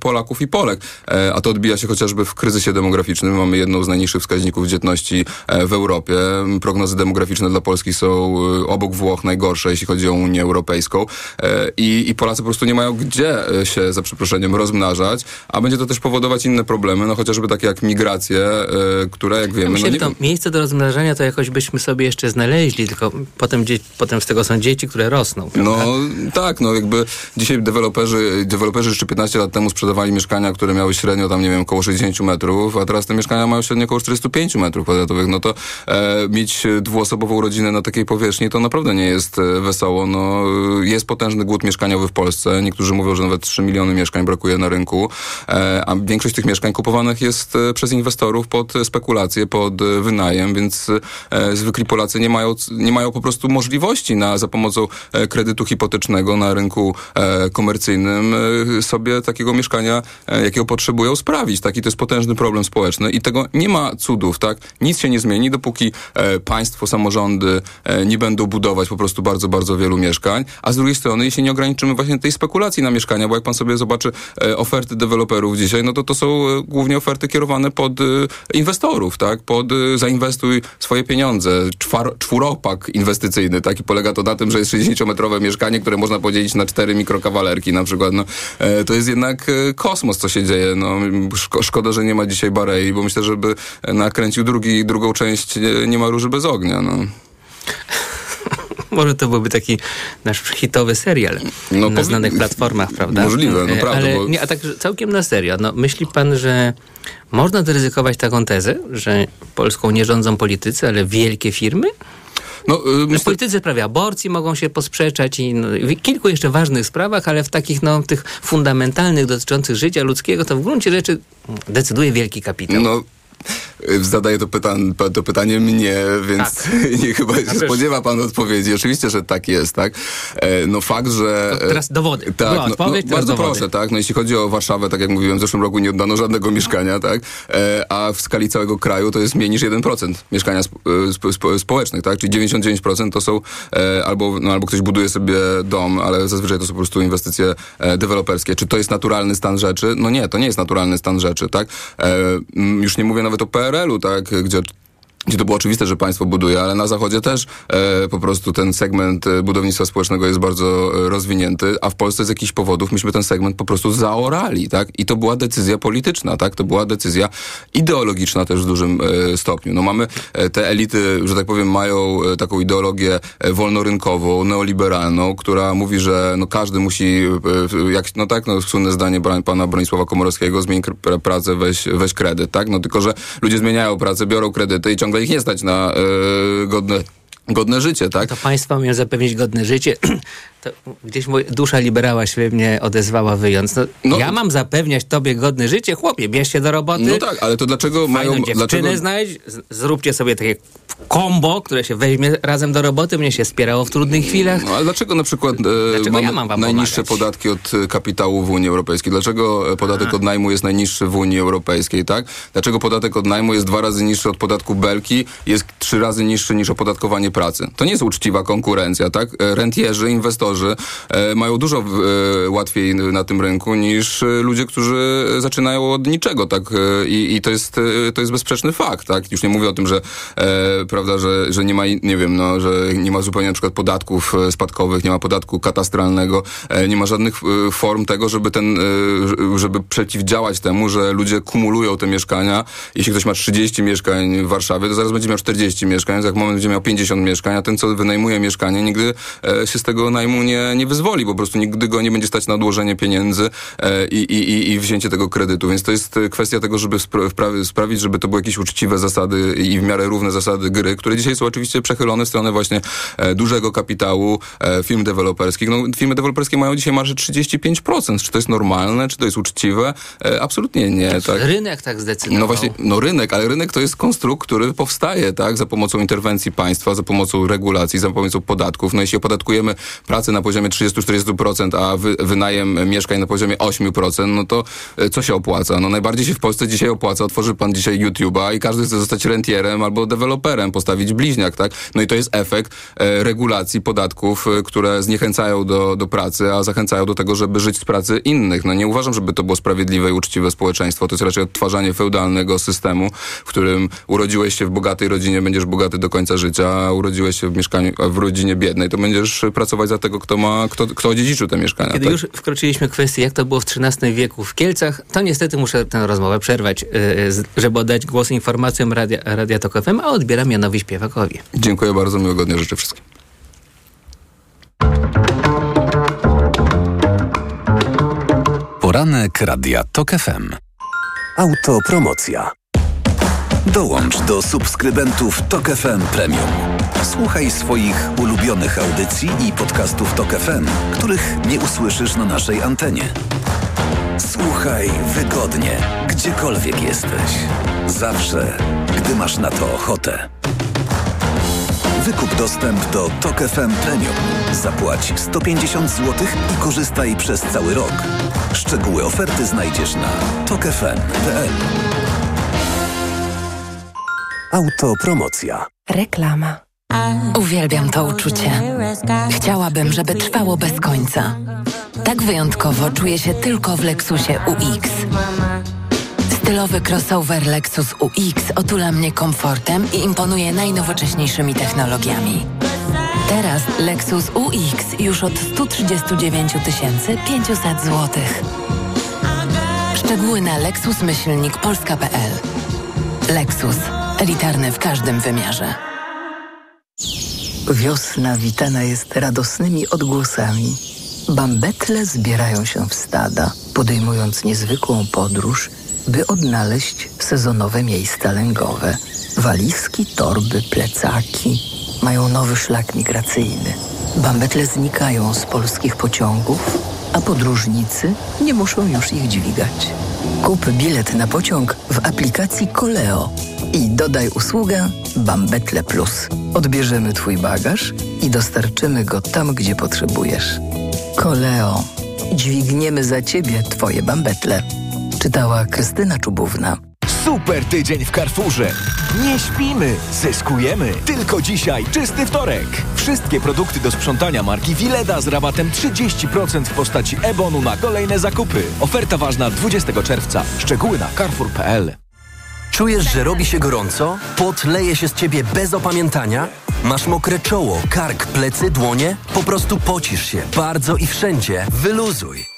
Polaków i Polek. A to odbija się chociażby w kryzysie demograficznym. Mamy jedną z najniższych wskaźników dzietności w Europie. Prognozy demograficzne dla Polski są obok Włoch najgorsze, jeśli chodzi o Unię Europejską. E, i, i Polacy po prostu nie mają gdzie e, się, za przeproszeniem, rozmnażać, a będzie to też powodować inne problemy, no chociażby takie jak migracje, e, które jak wiemy... Ja myślę, no nie... to miejsce do rozmnażania to jakoś byśmy sobie jeszcze znaleźli, tylko potem, potem z tego są dzieci, które rosną. Prawda? No tak, no jakby dzisiaj deweloperzy, deweloperzy jeszcze 15 lat temu sprzedawali mieszkania, które miały średnio tam, nie wiem, około 60 metrów, a teraz te mieszkania mają średnio około 45 metrów kwadratowych, no to e, mieć dwuosobową rodzinę na takiej powierzchni to naprawdę nie jest wesoło, no jest potężne potężny głód mieszkaniowy w Polsce. Niektórzy mówią, że nawet 3 miliony mieszkań brakuje na rynku, e, a większość tych mieszkań kupowanych jest e, przez inwestorów pod spekulacje, pod e, wynajem, więc zwykli Polacy nie mają, nie mają po prostu możliwości na, za pomocą kredytu hipotecznego na rynku komercyjnym sobie takiego mieszkania, jakiego potrzebują, sprawić. Tak? I to jest potężny problem społeczny i tego nie ma cudów. Tak? Nic się nie zmieni, dopóki państwo, samorządy nie będą budować po prostu bardzo, bardzo wielu mieszkań, a z drugiej strony, jeśli nie ograniczymy właśnie tej spekulacji na mieszkania, bo jak pan sobie zobaczy e, oferty deweloperów dzisiaj, no to to są e, głównie oferty kierowane pod e, inwestorów, tak? Pod zainwestuj swoje pieniądze. Czwar, czwuropak inwestycyjny, tak? I polega to na tym, że jest 60-metrowe mieszkanie, które można podzielić na cztery mikrokawalerki na przykład. No, to jest jednak kosmos, co się dzieje. No, szko szkoda, że nie ma dzisiaj Barei, bo myślę, żeby nakręcił drugi, drugą część nie, nie ma róży bez ognia. No. Może to byłby taki nasz hitowy serial No, na znanych platformach, prawda? Możliwe, no E, prawda, Ale bo- nie, a tak całkiem na serio. No, myśli pan, że można zaryzykować taką tezę, że Polską nie rządzą politycy, ale wielkie firmy? No, y, No, politycy w sprawie aborcji mogą się posprzeczać i no, w kilku jeszcze ważnych sprawach, ale w takich no, tych fundamentalnych dotyczących życia ludzkiego to w gruncie rzeczy decyduje wielki kapitał. No, y, zadaje to, pytan, to pytanie mnie, więc nie chyba się spodziewa pan odpowiedzi. Oczywiście, że tak jest, tak? E, no fakt, że... To teraz dowody. Tak, no, no, odpowiedź, teraz bardzo dowody. proszę, tak? No jeśli chodzi o Warszawę, tak jak mówiłem, w zeszłym roku nie oddano żadnego mieszkania, tak? E, a w skali całego kraju to jest mniej niż 1% mieszkania sp- e, sp- sp- społecznych, tak? Czyli 99% to są e, albo, no, albo ktoś buduje sobie dom, ale zazwyczaj to są po prostu inwestycje e, deweloperskie. Czy to jest naturalny stan rzeczy? No nie, to nie jest naturalny stan rzeczy, tak? E, już nie mówię nawet o PRL-u, tak? Gdzie gdzie to było oczywiste, że państwo buduje, ale na zachodzie też e, po prostu ten segment e, budownictwa społecznego jest bardzo e, rozwinięty, a w Polsce z jakichś powodów myśmy ten segment po prostu zaorali, tak? I to była decyzja polityczna, tak? To była decyzja ideologiczna też w dużym e, stopniu. No mamy e, te elity, że tak powiem, mają e, taką ideologię wolnorynkową, neoliberalną, która mówi, że no każdy musi, jak, no tak, no słynne zdanie pana Bronisława Komorowskiego, zmień pracę, weź, weź kredyt, tak? No tylko, że ludzie zmieniają pracę, biorą kredyty i ciągle ich nie stać na e, godne, godne życie, tak? To państwo miał zapewnić godne życie. To gdzieś moja dusza liberała się mnie odezwała wyjąc. No, ja mam zapewniać tobie godne życie? Chłopie, bierz się do roboty. No tak, ale to dlaczego Fajną mają... dziewczynę Dlaczego, znajdź, zróbcie sobie takie kombo, które się weźmie razem do roboty, mnie się wspierało w trudnych chwilach. No, ale dlaczego na przykład e, Dlaczego ja mam wam najniższe podatki od e, kapitału w Unii Europejskiej? Dlaczego e, podatek od najmu jest najniższy w Unii Europejskiej, tak? Dlaczego podatek od najmu jest dwa razy niższy od podatku belki, jest trzy razy niższy niż opodatkowanie pracy? To nie jest uczciwa konkurencja, tak? E, Rentierzy, inwestorzy e, mają dużo e, łatwiej na tym rynku niż e, ludzie, którzy zaczynają od niczego, tak? I, i to, jest, to jest bezsprzeczny fakt, tak? Już nie mówię o tym, że, prawda, że, że nie ma, nie wiem, no, że nie ma zupełnie na przykład podatków spadkowych, nie ma podatku katastralnego, nie ma żadnych form tego, żeby ten, żeby przeciwdziałać temu, że ludzie kumulują te mieszkania. Jeśli ktoś ma 30 mieszkań w Warszawie, to zaraz będzie miał 40 mieszkań, za moment będzie miał 50 mieszkań, a ten, co wynajmuje mieszkanie, nigdy się z tego najmu nie, nie wyzwoli, po prostu nigdy go nie będzie stać na odłożenie pieniędzy e, i, i, i- wzięcie tego kredytu. Więc to jest kwestia tego, żeby spra- sprawić, żeby to były jakieś uczciwe zasady i w miarę równe zasady gry, które dzisiaj są oczywiście przechylone w stronę właśnie e, dużego kapitału e, firm deweloperskich. No, firmy deweloperskie mają dzisiaj marżę 35%. Czy to jest normalne? Czy to jest uczciwe? Absolutnie nie. Tak? Rynek tak zdecydował. No właśnie, no rynek, ale rynek to jest konstrukt, który powstaje, tak, za pomocą interwencji państwa, za pomocą regulacji, za pomocą podatków. No jeśli opodatkujemy pracę na poziomie 30-40%, a wy, wynajem mieszkań na poziomie 8%, no to e, co się opłaca? No najbardziej się w Polsce dzisiaj opłaca, otworzy pan dzisiaj YouTube'a i każdy chce zostać rentierem albo deweloperem, postawić bliźniak, tak? No i to jest efekt e, regulacji podatków, e, które zniechęcają do, do pracy, a zachęcają do tego, żeby żyć z pracy innych. No nie uważam, żeby to było sprawiedliwe i uczciwe społeczeństwo. To jest raczej odtwarzanie feudalnego systemu, w którym urodziłeś się w bogatej rodzinie, będziesz bogaty do końca życia, a urodziłeś się w mieszkaniu, w rodzinie biednej, to będziesz pracować za tego, kto ma, kto, kto odziedziczył te mieszkania. Kiedy tak? już wkroczyliśmy w kwestię, jak to było w XIII wieku w Kielcach, to niestety muszę tę rozmowę przerwać, z- żeby oddać głos informacjom Radia, Radia Tok FM, a odbieram Janowi Śpiewakowi. Dziękuję bardzo, miłego dnia życzę wszystkim. Poranek Radia TOK FM. Autopromocja. Dołącz do subskrybentów TOK FM Premium. Słuchaj swoich ulubionych audycji i podcastów Tok FM, których nie usłyszysz na naszej antenie. Słuchaj wygodnie, gdziekolwiek jesteś. Zawsze, gdy masz na to ochotę. Wykup dostęp do Tok FM Premium. Zapłać 150 zł i korzystaj przez cały rok. Szczegóły oferty znajdziesz na tokefm.pl. Autopromocja. Reklama. Uwielbiam to uczucie. Chciałabym, żeby trwało bez końca. Tak wyjątkowo czuję się tylko w Lexusie UX. Stylowy crossover Lexus UX otula mnie komfortem i imponuje najnowocześniejszymi technologiami. Teraz Lexus UX już od 139 500 zł. Szczegóły na lexusmyślnikpolska.pl Lexus. Elitarny w każdym wymiarze. Wiosna witana jest radosnymi odgłosami. Bambetle zbierają się w stada, podejmując niezwykłą podróż, by odnaleźć sezonowe miejsca lęgowe. Walizki, torby, plecaki mają nowy szlak migracyjny. Bambetle znikają z polskich pociągów, a podróżnicy nie muszą już ich dźwigać. Kup bilet na pociąg w aplikacji Koleo i dodaj usługę Bambetle Plus. Odbierzemy Twój bagaż i dostarczymy go tam, gdzie potrzebujesz. Koleo. Dźwigniemy za Ciebie Twoje bambetle. Czytała Krystyna Czubówna. Super tydzień w Carrefourze. Nie śpimy, zyskujemy. Tylko dzisiaj, czysty wtorek. Wszystkie produkty do sprzątania marki Wileda z rabatem 30% w postaci e-bonu na kolejne zakupy. Oferta ważna 20 czerwca. Szczegóły na carrefour.pl. Czujesz, że robi się gorąco? Pot leje się z ciebie bez opamiętania? Masz mokre czoło, kark, plecy, dłonie? Po prostu pocisz się bardzo i wszędzie. Wyluzuj.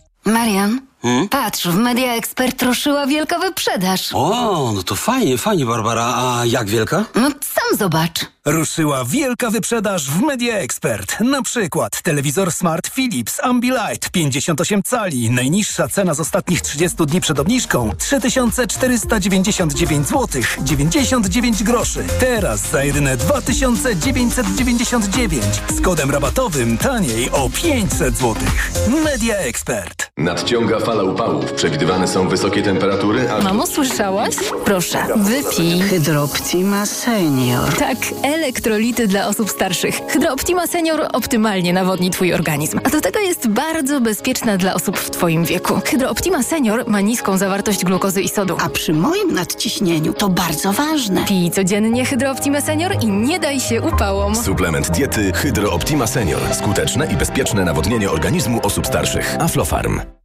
Marian, patrz, w Media Expert ruszyła wielka wyprzedaż. O, no to fajnie, fajnie, Barbara. A jak wielka? No sam zobacz. Ruszyła wielka wyprzedaż w Media Expert. Na przykład telewizor Smart Philips Ambilight 58 cali. Najniższa cena z ostatnich 30 dni przed obniżką 3499 zł 99 groszy. Teraz za jedyne 2999 z kodem rabatowym taniej o 500 zł. Media Expert. Nadciąga fala upałów. Przewidywane są wysokie temperatury, a... Mamo, słyszałaś? Proszę, wypij. Hydroptima Senior. Tak, elektrolity dla osób starszych. Hydrooptima Senior optymalnie nawodni Twój organizm. A do tego jest bardzo bezpieczna dla osób w Twoim wieku. Hydrooptima Senior ma niską zawartość glukozy i sodu. A przy moim nadciśnieniu to bardzo ważne. Pij codziennie Hydrooptima Senior i nie daj się upałom. Suplement diety Hydro Optima Senior. Skuteczne i bezpieczne nawodnienie organizmu osób starszych. Aflofarm.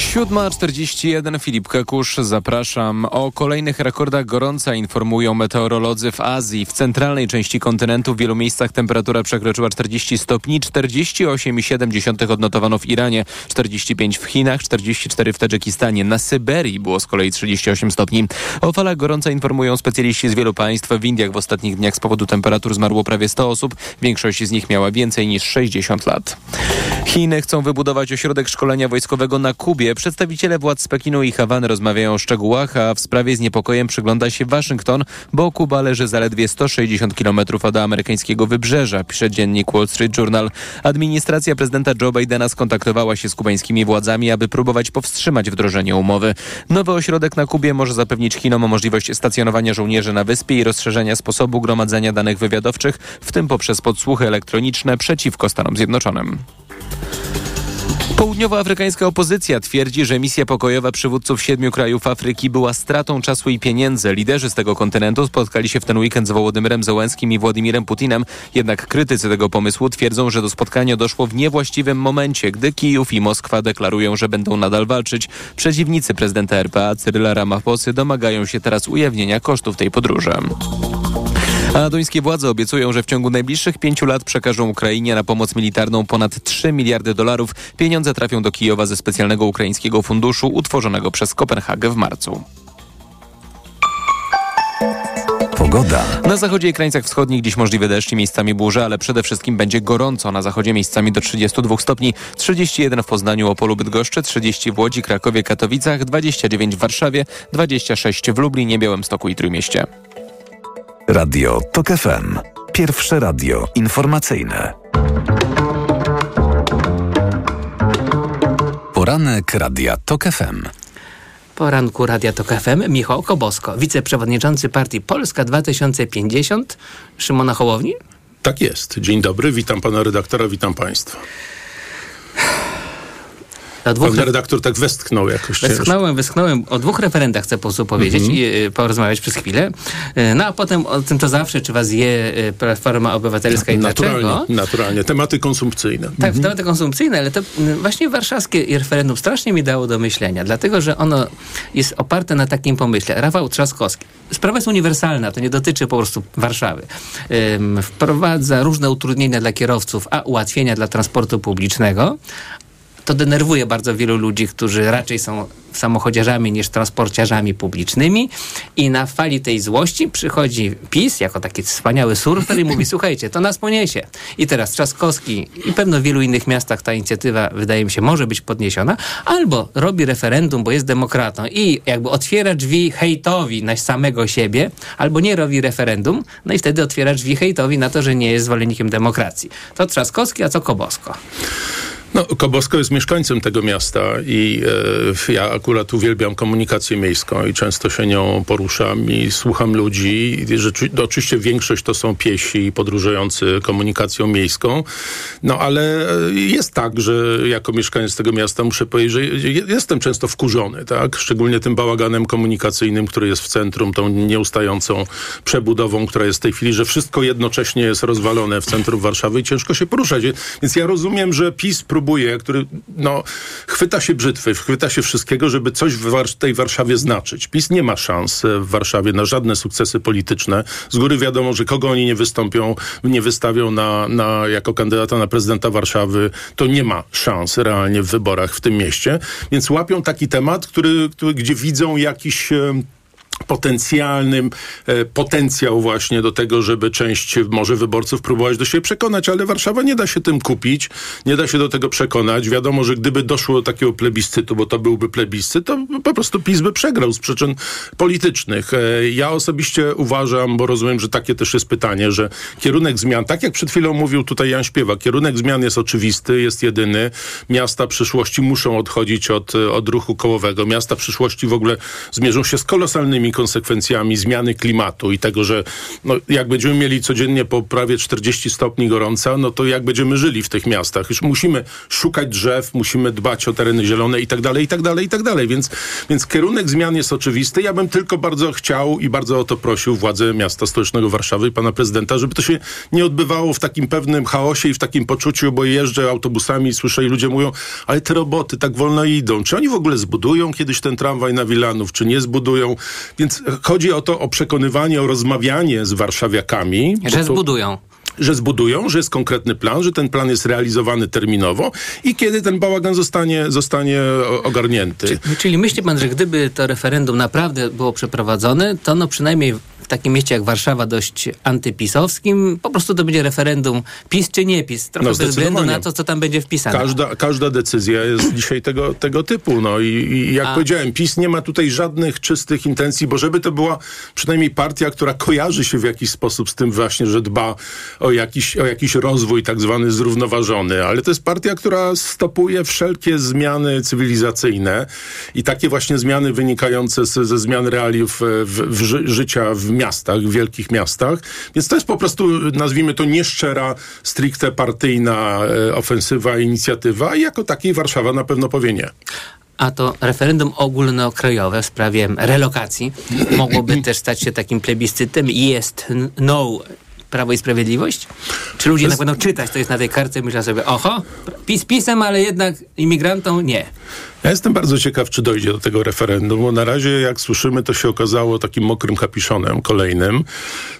7.41 Filip Kekusz, zapraszam. O kolejnych rekordach gorąca informują meteorolodzy w Azji. W centralnej części kontynentu w wielu miejscach temperatura przekroczyła 40 stopni, 48,7 odnotowano w Iranie, 45 w Chinach, 44 w Tadżykistanie. Na Syberii było z kolei 38 stopni. O falach gorąca informują specjaliści z wielu państw. W Indiach w ostatnich dniach z powodu temperatur zmarło prawie 100 osób. Większość z nich miała więcej niż 60 lat. Chiny chcą wybudować ośrodek szkolenia wojskowego na Kubie. Przedstawiciele władz Pekinu i Hawany rozmawiają o szczegółach, a w sprawie z niepokojem przygląda się Waszyngton, bo Kuba leży zaledwie 160 km od amerykańskiego wybrzeża, pisze dziennik Wall Street Journal. Administracja prezydenta Joe Bidena skontaktowała się z kubańskimi władzami, aby próbować powstrzymać wdrożenie umowy. Nowy ośrodek na Kubie może zapewnić Chinom możliwość stacjonowania żołnierzy na wyspie i rozszerzenia sposobu gromadzenia danych wywiadowczych, w tym poprzez podsłuchy elektroniczne przeciwko Stanom Zjednoczonym. Południowoafrykańska opozycja twierdzi, że misja pokojowa przywódców siedmiu krajów Afryki była stratą czasu i pieniędzy. Liderzy z tego kontynentu spotkali się w ten weekend z Wołodymyrem Zełenskim i Władimirem Putinem, jednak krytycy tego pomysłu twierdzą, że do spotkania doszło w niewłaściwym momencie, gdy Kijów i Moskwa deklarują, że będą nadal walczyć. Przeciwnicy prezydenta RPA Cyryla Ramaphosa domagają się teraz ujawnienia kosztów tej podróży. A duńskie władze obiecują, że w ciągu najbliższych pięciu lat przekażą Ukrainie na pomoc militarną ponad 3 miliardy dolarów. Pieniądze trafią do Kijowa ze specjalnego ukraińskiego funduszu utworzonego przez Kopenhagę w marcu. Pogoda. Na zachodzie i krańcach wschodnich dziś możliwe deszcz i miejscami burze, ale przede wszystkim będzie gorąco. Na zachodzie miejscami do 32 stopni, 31 w Poznaniu, Opolu, Bydgoszczy, 30 w Łodzi, Krakowie, Katowicach, 29 w Warszawie, 26 w Lublinie, Białymstoku i Trójmieście. Radio TOK FM. Pierwsze radio informacyjne. Poranek Radia TOK FM. Poranku Radia TOK FM Michał Kobosko, wiceprzewodniczący partii Polska 2050 Szymona Hołowni. Tak jest. Dzień dobry, witam pana redaktora, witam państwa. Dwóch... Pan redaktor tak westchnął jakoś. Westchnąłem, westchnąłem. O dwóch referendach chcę po prostu powiedzieć mm -hmm. i y, porozmawiać przez chwilę. Y, no a potem o tym to zawsze, czy was je y, Platforma Obywatelska i naturalnie, dlaczego. Naturalnie, tematy konsumpcyjne. Tak, mm -hmm. tematy konsumpcyjne, ale to właśnie warszawskie referendum strasznie mi dało do myślenia, dlatego, że ono jest oparte na takim pomyśle. Rafał Trzaskowski. Sprawa jest uniwersalna, to nie dotyczy po prostu Warszawy. Wprowadza różne utrudnienia dla kierowców, a ułatwienia dla transportu publicznego, to denerwuje bardzo wielu ludzi, którzy raczej są samochodziarzami niż transporciarzami publicznymi i na fali tej złości przychodzi PiS jako taki wspaniały surfer i mówi słuchajcie, to nas poniesie. I teraz Trzaskowski i pewno w wielu innych miastach ta inicjatywa wydaje mi się może być podniesiona, albo robi referendum, bo jest demokratą i jakby otwiera drzwi hejtowi na samego siebie, albo nie robi referendum, no i wtedy otwiera drzwi hejtowi na to, że nie jest zwolennikiem demokracji. To Trzaskowski, a co Kobosko? No, Kobosko jest mieszkańcem tego miasta i e, ja akurat uwielbiam komunikację miejską i często się nią poruszam i słucham ludzi. I oczywiście większość to są piesi podróżujący komunikacją miejską, no ale jest tak, że jako mieszkaniec tego miasta muszę powiedzieć, że jestem często wkurzony, tak? Szczególnie tym bałaganem komunikacyjnym, który jest w centrum, tą nieustającą przebudową, która jest w tej chwili, że wszystko jednocześnie jest rozwalone w centrum Warszawy i ciężko się poruszać. Więc ja rozumiem, że PiS próbuje próbuje, który no, chwyta się brzytwy, chwyta się wszystkiego, żeby coś w tej Warszawie znaczyć. PiS nie ma szans w Warszawie na żadne sukcesy polityczne. Z góry wiadomo, że kogo oni nie wystąpią, nie wystawią na, na, jako kandydata na prezydenta Warszawy, to nie ma szans realnie w wyborach w tym mieście. Więc łapią taki temat, który, który gdzie widzą jakiś potencjalnym e, potencjał właśnie do tego, żeby część może wyborców próbować do siebie przekonać, ale Warszawa nie da się tym kupić, nie da się do tego przekonać. Wiadomo, że gdyby doszło do takiego plebiscytu, bo to byłby plebiscyt, to po prostu PiS by przegrał z przyczyn politycznych. E, ja osobiście uważam, bo rozumiem, że takie też jest pytanie, że kierunek zmian, tak jak przed chwilą mówił tutaj Jan Śpiewa, kierunek zmian jest oczywisty, jest jedyny. Miasta przyszłości muszą odchodzić od, od ruchu kołowego. Miasta przyszłości w ogóle zmierzą się z kolosalnymi konsekwencjami zmiany klimatu i tego, że no, jak będziemy mieli codziennie po prawie 40 stopni gorąca, no to jak będziemy żyli w tych miastach? Już musimy szukać drzew, musimy dbać o tereny zielone i tak dalej, i tak dalej, i tak dalej. Więc, więc kierunek zmian jest oczywisty. Ja bym tylko bardzo chciał i bardzo o to prosił władze miasta stołecznego Warszawy i pana prezydenta, żeby to się nie odbywało w takim pewnym chaosie i w takim poczuciu, bo jeżdżę autobusami i słyszę i ludzie mówią, ale te roboty tak wolno idą. Czy oni w ogóle zbudują kiedyś ten tramwaj na Wilanów, czy nie zbudują? Więc chodzi o to, o przekonywanie, o rozmawianie z warszawiakami. Że zbudują że zbudują, że jest konkretny plan, że ten plan jest realizowany terminowo i kiedy ten bałagan zostanie, zostanie ogarnięty. Czyli, czyli myśli pan, że gdyby to referendum naprawdę było przeprowadzone, to no przynajmniej w takim mieście jak Warszawa dość antypisowskim, po prostu to będzie referendum PiS czy nie PiS, trochę no, bez względu na to, co tam będzie wpisane. Każda, każda decyzja jest dzisiaj tego, tego typu. No i, i jak A. powiedziałem, PiS nie ma tutaj żadnych czystych intencji, bo żeby to była przynajmniej partia, która kojarzy się w jakiś sposób z tym właśnie, że dba o jakiś, o jakiś rozwój tak zwany zrównoważony, ale to jest partia, która stopuje wszelkie zmiany cywilizacyjne i takie właśnie zmiany wynikające z, ze zmian realiów w, w, w życia w miastach, w wielkich miastach. Więc to jest po prostu, nazwijmy to, nieszczera, stricte partyjna e, ofensywa, inicjatywa. I jako takiej Warszawa na pewno powie nie. A to referendum ogólnokrajowe w sprawie relokacji mogłoby też stać się takim plebiscytem jest no Prawo i Sprawiedliwość? Czy ludzie jest... będą czytać, co jest na tej kartce i myślą sobie, oho, PiS pisem, ale jednak imigrantom nie. Ja jestem bardzo ciekaw, czy dojdzie do tego referendum, bo na razie, jak słyszymy, to się okazało takim mokrym kapiszonem kolejnym.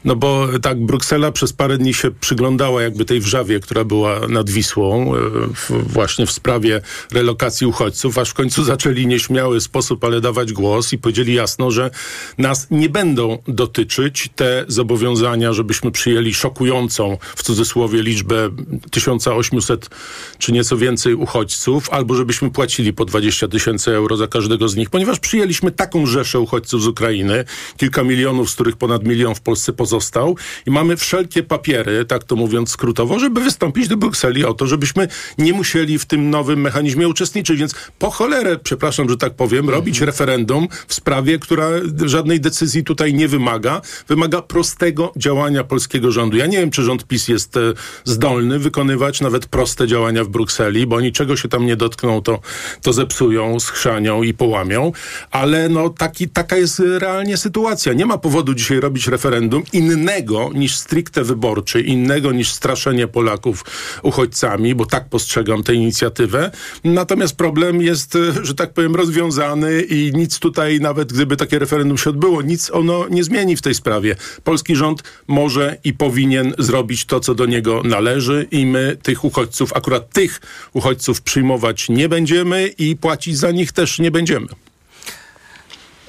No bo tak, Bruksela przez parę dni się przyglądała jakby tej wrzawie, która była nad Wisłą, e, w, właśnie w sprawie relokacji uchodźców, aż w końcu zaczęli nieśmiały sposób, ale dawać głos i powiedzieli jasno, że nas nie będą dotyczyć te zobowiązania, żebyśmy przyjęli szokującą, w cudzysłowie, liczbę 1800 czy nieco więcej uchodźców, albo żebyśmy płacili po 20 20 tysięcy euro za każdego z nich, ponieważ przyjęliśmy taką rzeszę uchodźców z Ukrainy, kilka milionów, z których ponad milion w Polsce pozostał i mamy wszelkie papiery, tak to mówiąc skrótowo, żeby wystąpić do Brukseli o to, żebyśmy nie musieli w tym nowym mechanizmie uczestniczyć. Więc po cholerę, przepraszam, że tak powiem, mhm. robić referendum w sprawie, która żadnej decyzji tutaj nie wymaga. Wymaga prostego działania polskiego rządu. Ja nie wiem, czy rząd PiS jest e, zdolny wykonywać nawet proste działania w Brukseli, bo oni czego się tam nie dotkną, to, to zepsują zepsują, schrzanią i połamią, ale no taki, taka jest realnie sytuacja. Nie ma powodu dzisiaj robić referendum innego niż stricte wyborczy, innego niż straszenie Polaków uchodźcami, bo tak postrzegam tę inicjatywę. Natomiast problem jest, że tak powiem, rozwiązany i nic tutaj, nawet gdyby takie referendum się odbyło, nic ono nie zmieni w tej sprawie. Polski rząd może i powinien zrobić to, co do niego należy i my tych uchodźców, akurat tych uchodźców przyjmować nie będziemy i płacić za nich też nie będziemy.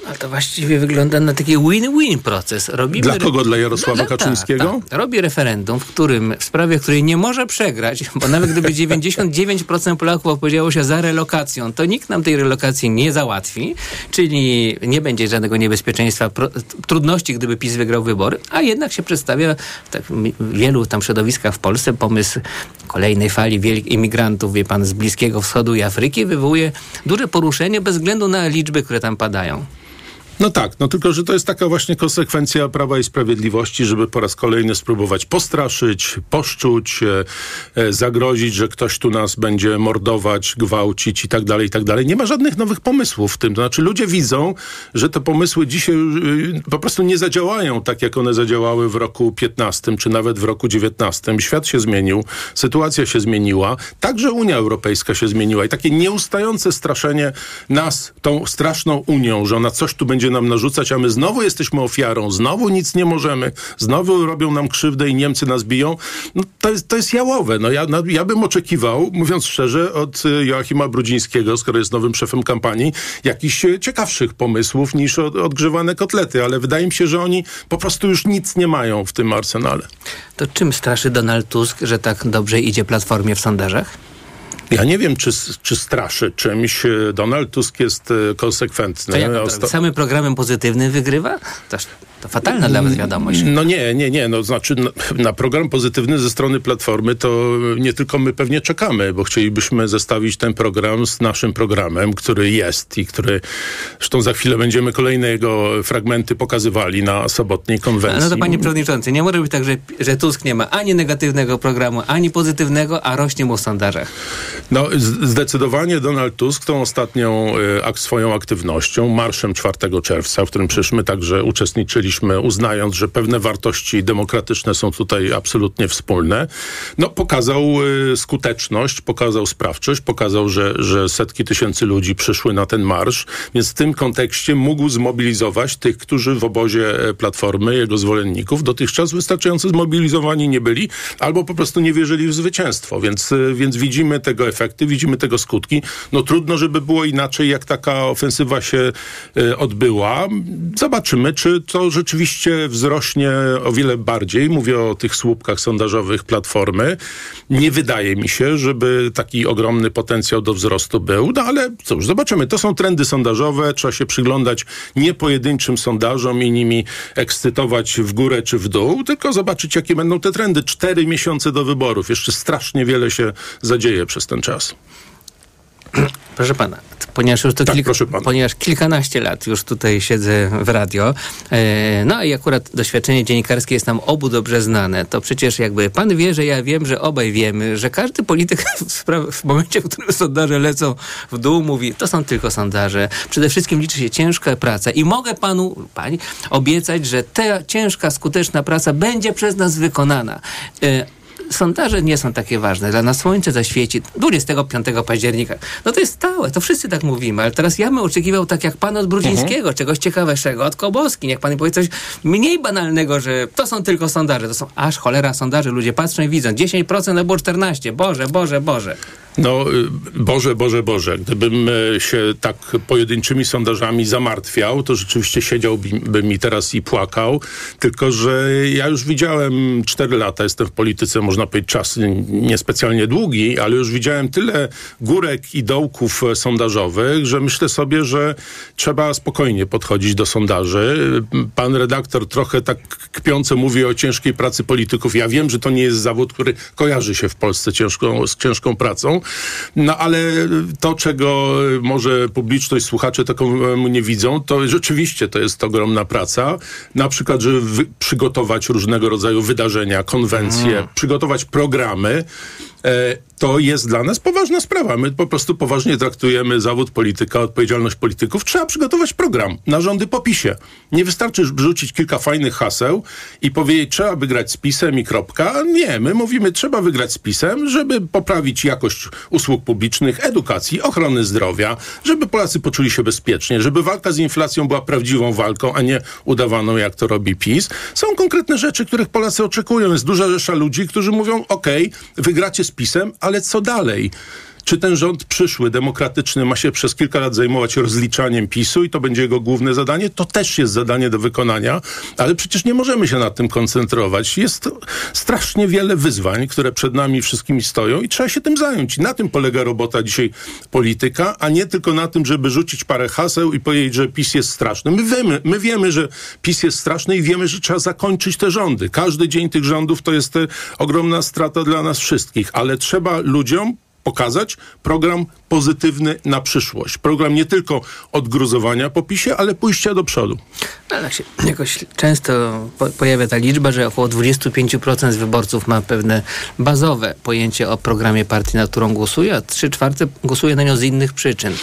Ale to właściwie wygląda na taki win-win proces. Robimy Dla kogo? Dla Jarosława no, no, Kaczyńskiego? Tak, tak. Robi referendum, w którym, w sprawie której nie może przegrać, bo nawet gdyby 99% Polaków opowiedziało się za relokacją, to nikt nam tej relokacji nie załatwi, czyli nie będzie żadnego niebezpieczeństwa, pro, trudności, gdyby PiS wygrał wybory, a jednak się przedstawia w tak wielu tam środowiskach w Polsce pomysł kolejnej fali imigrantów, wie pan, z Bliskiego Wschodu i Afryki wywołuje duże poruszenie bez względu na liczby, które tam padają. No tak, no tylko, że to jest taka właśnie konsekwencja Prawa i Sprawiedliwości, żeby po raz kolejny spróbować postraszyć, poszczuć, e, e, zagrozić, że ktoś tu nas będzie mordować, gwałcić i tak dalej, i tak dalej. Nie ma żadnych nowych pomysłów w tym. To znaczy ludzie widzą, że te pomysły dzisiaj y, po prostu nie zadziałają tak, jak one zadziałały w roku 15 czy nawet w roku 19. Świat się zmienił, sytuacja się zmieniła, także Unia Europejska się zmieniła i takie nieustające straszenie nas tą straszną Unią, że ona coś tu będzie nam narzucać, a my znowu jesteśmy ofiarą, znowu nic nie możemy, znowu robią nam krzywdę i Niemcy nas biją, no to jest, to jest jałowe. No ja, no, ja bym oczekiwał, mówiąc szczerze, od y, Joachima Brudzińskiego, skoro jest nowym szefem kampanii, jakichś y, ciekawszych pomysłów niż od, odgrzewane kotlety, ale wydaje mi się, że oni po prostu już nic nie mają w tym arsenale. To czym straszy Donald Tusk, że tak dobrze idzie Platformie w sondażach? Ja nie wiem, czy, czy straszy czymś. Donald Tusk jest e, konsekwentny. To jak Osta- samym programem pozytywnym wygrywa? Też to fatalna dla was wiadomość. No nie, nie, nie. No, znaczy na, na, program pozytywny ze strony Platformy to nie tylko my pewnie czekamy, bo chcielibyśmy zestawić ten program z naszym programem, który jest i który, zresztą za chwilę będziemy kolejne jego fragmenty pokazywali na sobotniej konwencji. No to panie przewodniczący, nie może być tak, że, że Tusk nie ma ani negatywnego programu, ani pozytywnego, a rośnie mu w sondażach. No zdecydowanie Donald Tusk tą ostatnią y, swoją aktywnością, marszem 4 czerwca, w którym przecież my także uczestniczyliśmy głosowaliśmy, uznając, że pewne wartości demokratyczne są tutaj absolutnie wspólne, no pokazał y, skuteczność, pokazał sprawczość, pokazał, że, że setki tysięcy ludzi przyszły na ten marsz, więc w tym kontekście mógł zmobilizować tych, którzy w obozie e, Platformy, jego zwolenników, dotychczas wystarczająco zmobilizowani nie byli, albo po prostu nie wierzyli w zwycięstwo, więc, y, więc widzimy tego efekty, widzimy tego skutki. No trudno, żeby było inaczej, jak taka ofensywa się y, odbyła. Zobaczymy, czy to rzeczywiście wzrośnie o wiele bardziej. Mówię o tych słupkach sondażowych Platformy. Nie wydaje mi się, żeby taki ogromny potencjał do wzrostu był, no ale cóż, zobaczymy. To są trendy sondażowe, trzeba się przyglądać nie pojedynczym sondażom i nimi ekscytować w górę czy w dół, tylko zobaczyć, jakie będą te trendy. Cztery miesiące do wyborów. Jeszcze strasznie wiele się zadzieje przez ten czas. Proszę pana, ponieważ już to tak, kilka, ponieważ kilkanaście lat już tutaj siedzę w radio, e, no i akurat doświadczenie dziennikarskie jest nam obu dobrze znane, to przecież jakby pan wie, że ja wiem, że obaj wiemy, że każdy polityk w, w momencie, w którym sondaże lecą w dół, mówi, to są tylko sondaże. Przede wszystkim liczy się ciężka praca i mogę panu, pani, obiecać, że ta ciężka, skuteczna praca będzie przez nas wykonana. E, sondaże nie są takie ważne. Dla nas słońce zaświeci 25 października. No to jest stałe, to wszyscy tak mówimy, ale teraz ja bym oczekiwał tak jak pan od Brudzińskiego, mhm. czegoś ciekawszego, od Koboski, niech pan powie coś mniej banalnego, że to są tylko sondaże, to są aż cholera sondaże, ludzie patrzą i widzą, 10% albo 14, Boże, Boże, Boże. No, y, Boże, Boże, Boże. Gdybym e, się tak pojedynczymi sondażami zamartwiał, to rzeczywiście siedziałbym mi teraz i płakał. Tylko, że ja już widziałem 4 lata, jestem w polityce, można powiedzieć, czas niespecjalnie długi, ale już widziałem tyle górek i dołków e, sondażowych, że myślę sobie, że trzeba spokojnie podchodzić do sondaży. Pan redaktor trochę tak kpiąco mówi o ciężkiej pracy polityków. Ja wiem, że to nie jest zawód, który kojarzy się w Polsce ciężką, z ciężką pracą, no ale to, czego może publiczność, słuchacze takomu nie widzą, to rzeczywiście to jest ogromna praca. Na przykład, żeby przygotować różnego rodzaju wydarzenia, konwencje, mm. przygotować programy, to jest dla nas poważna sprawa. My po prostu poważnie traktujemy zawód polityka, odpowiedzialność polityków. Trzeba przygotować program na rządy po PiSie. Nie wystarczy wrzucić kilka fajnych haseł i powiedzieć, trzeba wygrać z PiSem i kropka. Nie, my mówimy, trzeba wygrać z PiSem, żeby poprawić jakość usług publicznych, edukacji, ochrony zdrowia, żeby Polacy poczuli się bezpiecznie, żeby walka z inflacją była prawdziwą walką, a nie udawaną, jak to robi PiS. Są konkretne rzeczy, których Polacy oczekują. Jest duża rzesza ludzi, którzy mówią, ok, wygracie z PiSem, ale ale co dalej? Czy ten rząd przyszły, demokratyczny, ma się przez kilka lat zajmować rozliczaniem PiSu i to będzie jego główne zadanie? To też jest zadanie do wykonania, ale przecież nie możemy się na tym koncentrować. Jest strasznie wiele wyzwań, które przed nami wszystkimi stoją i trzeba się tym zająć. I na tym polega robota dzisiaj polityka, a nie tylko na tym, żeby rzucić parę haseł i powiedzieć, że PiS jest straszny. My wiemy, my wiemy że PiS jest straszny i wiemy, że trzeba zakończyć te rządy. Każdy dzień tych rządów to jest ogromna strata dla nas wszystkich, ale trzeba ludziom pokazać program pozytywny na przyszłość. Program nie tylko odgruzowania po PiSie, ale pójścia do przodu. No, tak się jakoś często po pojawia ta liczba, że około 25% z wyborców ma pewne bazowe pojęcie o programie partii, na którą głosuje, a 3 czwarte głosuje na nią z innych przyczyn.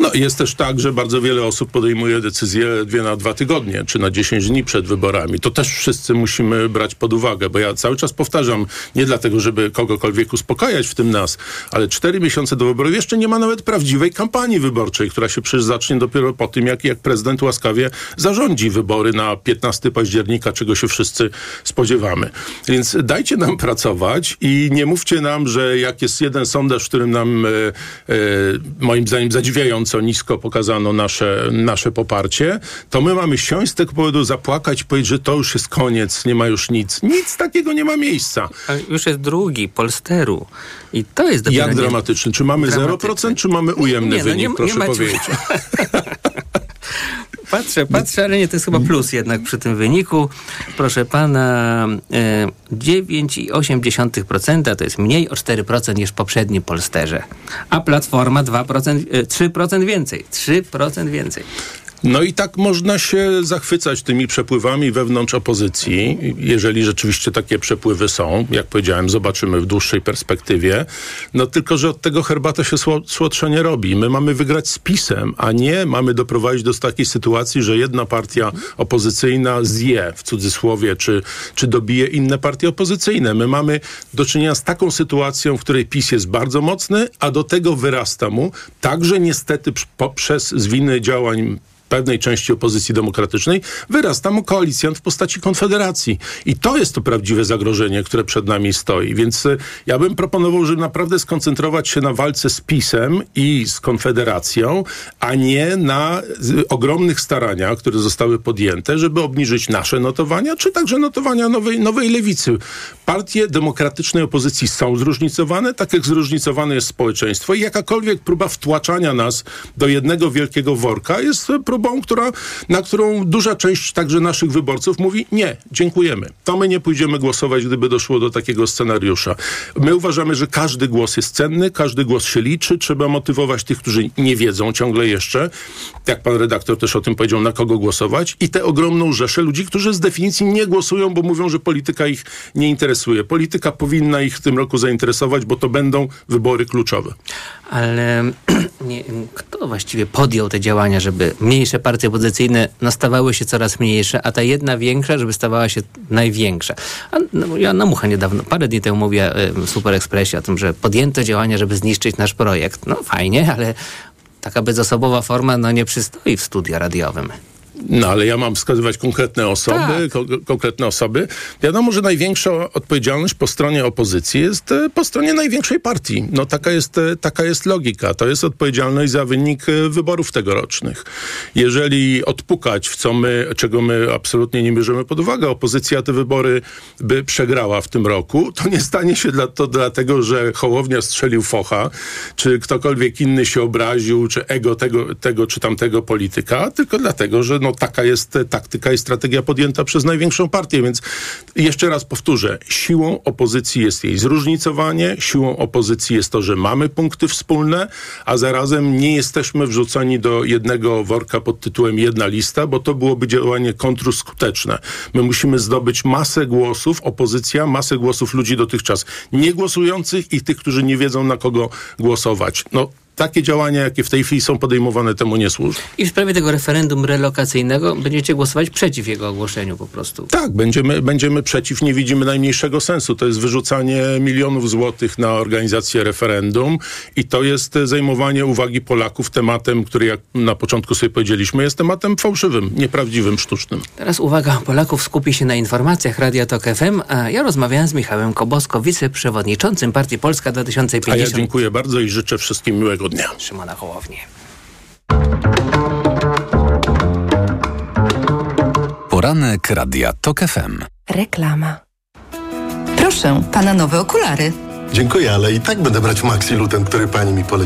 No jest też tak, że bardzo wiele osób podejmuje decyzje dwie na dwa tygodnie, czy na 10 dni przed wyborami. To też wszyscy musimy brać pod uwagę, bo ja cały czas powtarzam, nie dlatego, żeby kogokolwiek uspokajać, w tym nas, ale cztery miesiące do wyborów jeszcze nie ma nawet prawdziwej kampanii wyborczej, która się przecież zacznie dopiero po tym, jak, jak prezydent łaskawie zarządzi wybory na 15 października, czego się wszyscy spodziewamy. Więc dajcie nam pracować i nie mówcie nam, że jak jest jeden sondaż, w którym nam e, e, moim zdaniem zadziwiają co nisko pokazano nasze, nasze poparcie, to my mamy siąść z tego powodu, zapłakać, powiedzieć, że to już jest koniec, nie ma już nic. Nic takiego nie ma miejsca. Już jest drugi, Polsteru. I to jest dopiero Jak dramatyczny? Czy mamy 0%, czy mamy ujemny nie, no, wynik, nie, proszę nie powiedzieć? patrzę, patrzę, ale nie, to jest chyba plus jednak przy tym wyniku. Proszę pana, e, 9,8% to jest mniej o 4% niż poprzedni Polsterze. A Platforma 2%, e, 3% więcej. 3% więcej. No i tak można się zachwycać tymi przepływami wewnątrz opozycji, jeżeli rzeczywiście takie przepływy są. Jak powiedziałem, zobaczymy w dłuższej perspektywie. No tylko, że od tego herbata się słodsza nie robi. My mamy wygrać z PiSem, a nie mamy doprowadzić do takiej sytuacji, że jedna partia opozycyjna zje, w cudzysłowie, czy, czy dobije inne partie opozycyjne. My mamy do czynienia z taką sytuacją, w której PiS jest bardzo mocny, a do tego wyrasta mu, także niestety przez z winy działań pewnej części opozycji demokratycznej, wyrasta mu koalicjant w postaci Konfederacji. I to jest to prawdziwe zagrożenie, które przed nami stoi. Więc e, ja bym proponował, żeby naprawdę skoncentrować się na walce z PiSem i z Konfederacją, a nie na ogromnych staraniach, które zostały podjęte, żeby obniżyć nasze notowania, czy także notowania nowej, nowej lewicy. Partie demokratycznej opozycji są zróżnicowane, tak jak zróżnicowane jest społeczeństwo i jakakolwiek próba wtłaczania nas do jednego wielkiego worka jest próbą próbą, która, na którą duża część także naszych wyborców mówi nie, dziękujemy. To my nie pójdziemy głosować, gdyby doszło do takiego scenariusza. My uważamy, że każdy głos jest cenny, każdy głos się liczy, trzeba motywować tych, którzy nie wiedzą ciągle jeszcze, jak pan redaktor też o tym powiedział, na kogo głosować i tę ogromną rzeszę ludzi, którzy z definicji nie głosują, bo mówią, że polityka ich nie interesuje. Polityka powinna ich w tym roku zainteresować, bo to będą wybory kluczowe. Ale nie, kto właściwie podjął te działania, żeby mniejsze partie opozycyjne nastawały się coraz mniejsze, a ta jedna większa, żeby stawała się największa. A, no, Joanna Mucha niedawno, parę dni temu mówiła w Super Expressie o tym, że podjęto działania, żeby zniszczyć nasz projekt. No fajnie, ale taka bezosobowa forma no, nie przystoi w studio radiowym. No ale ja mam wskazywać konkretne osoby, tak. ko konkretne osoby. Wiadomo, że największa odpowiedzialność po stronie opozycji jest e, po stronie największej partii. No taka jest, e, taka jest logika. To jest odpowiedzialność za wynik e, wyborów tegorocznych. Jeżeli odpukać, w co my, czego my absolutnie nie bierzemy pod uwagę, opozycja te wybory by przegrała w tym roku, to nie stanie się dla, to dlatego, że Hołownia strzelił focha, czy ktokolwiek inny się obraził, czy ego tego, tego czy tamtego polityka, tylko dlatego, że no, taka jest taktyka i strategia podjęta przez największą partię, więc jeszcze raz powtórzę, siłą opozycji jest jej zróżnicowanie, siłą opozycji jest to, że mamy punkty wspólne, a zarazem nie jesteśmy wrzucani do jednego worka pod tytułem jedna lista, bo to byłoby działanie kontrskuteczne. My musimy zdobyć masę głosów, opozycja, masę głosów ludzi dotychczas niegłosujących i tych, którzy nie wiedzą na kogo głosować. No, takie działania, jakie w tej chwili są podejmowane, temu nie służą. I w sprawie tego referendum relokacyjnego będziecie głosować przeciw jego ogłoszeniu po prostu. Tak, będziemy, będziemy przeciw, nie widzimy najmniejszego sensu. To jest wyrzucanie milionów złotych na organizację referendum i to jest zajmowanie uwagi Polaków tematem, który jak na początku sobie powiedzieliśmy, jest tematem fałszywym, nieprawdziwym, sztucznym. Teraz uwaga Polaków skupi się na informacjach Radia Tok FM, a ja rozmawiałem z Michałem Kobosko, wiceprzewodniczącym Partii Polska 2050. A ja dziękuję bardzo i życzę wszystkim miłego miłego dnia. Szymona Hołownię. Poranek Radia TOK FM. Reklama. Proszę, pana nowe okulary. Dziękuję, ale i tak będę brać Maxi Luten, który pani mi poleciła.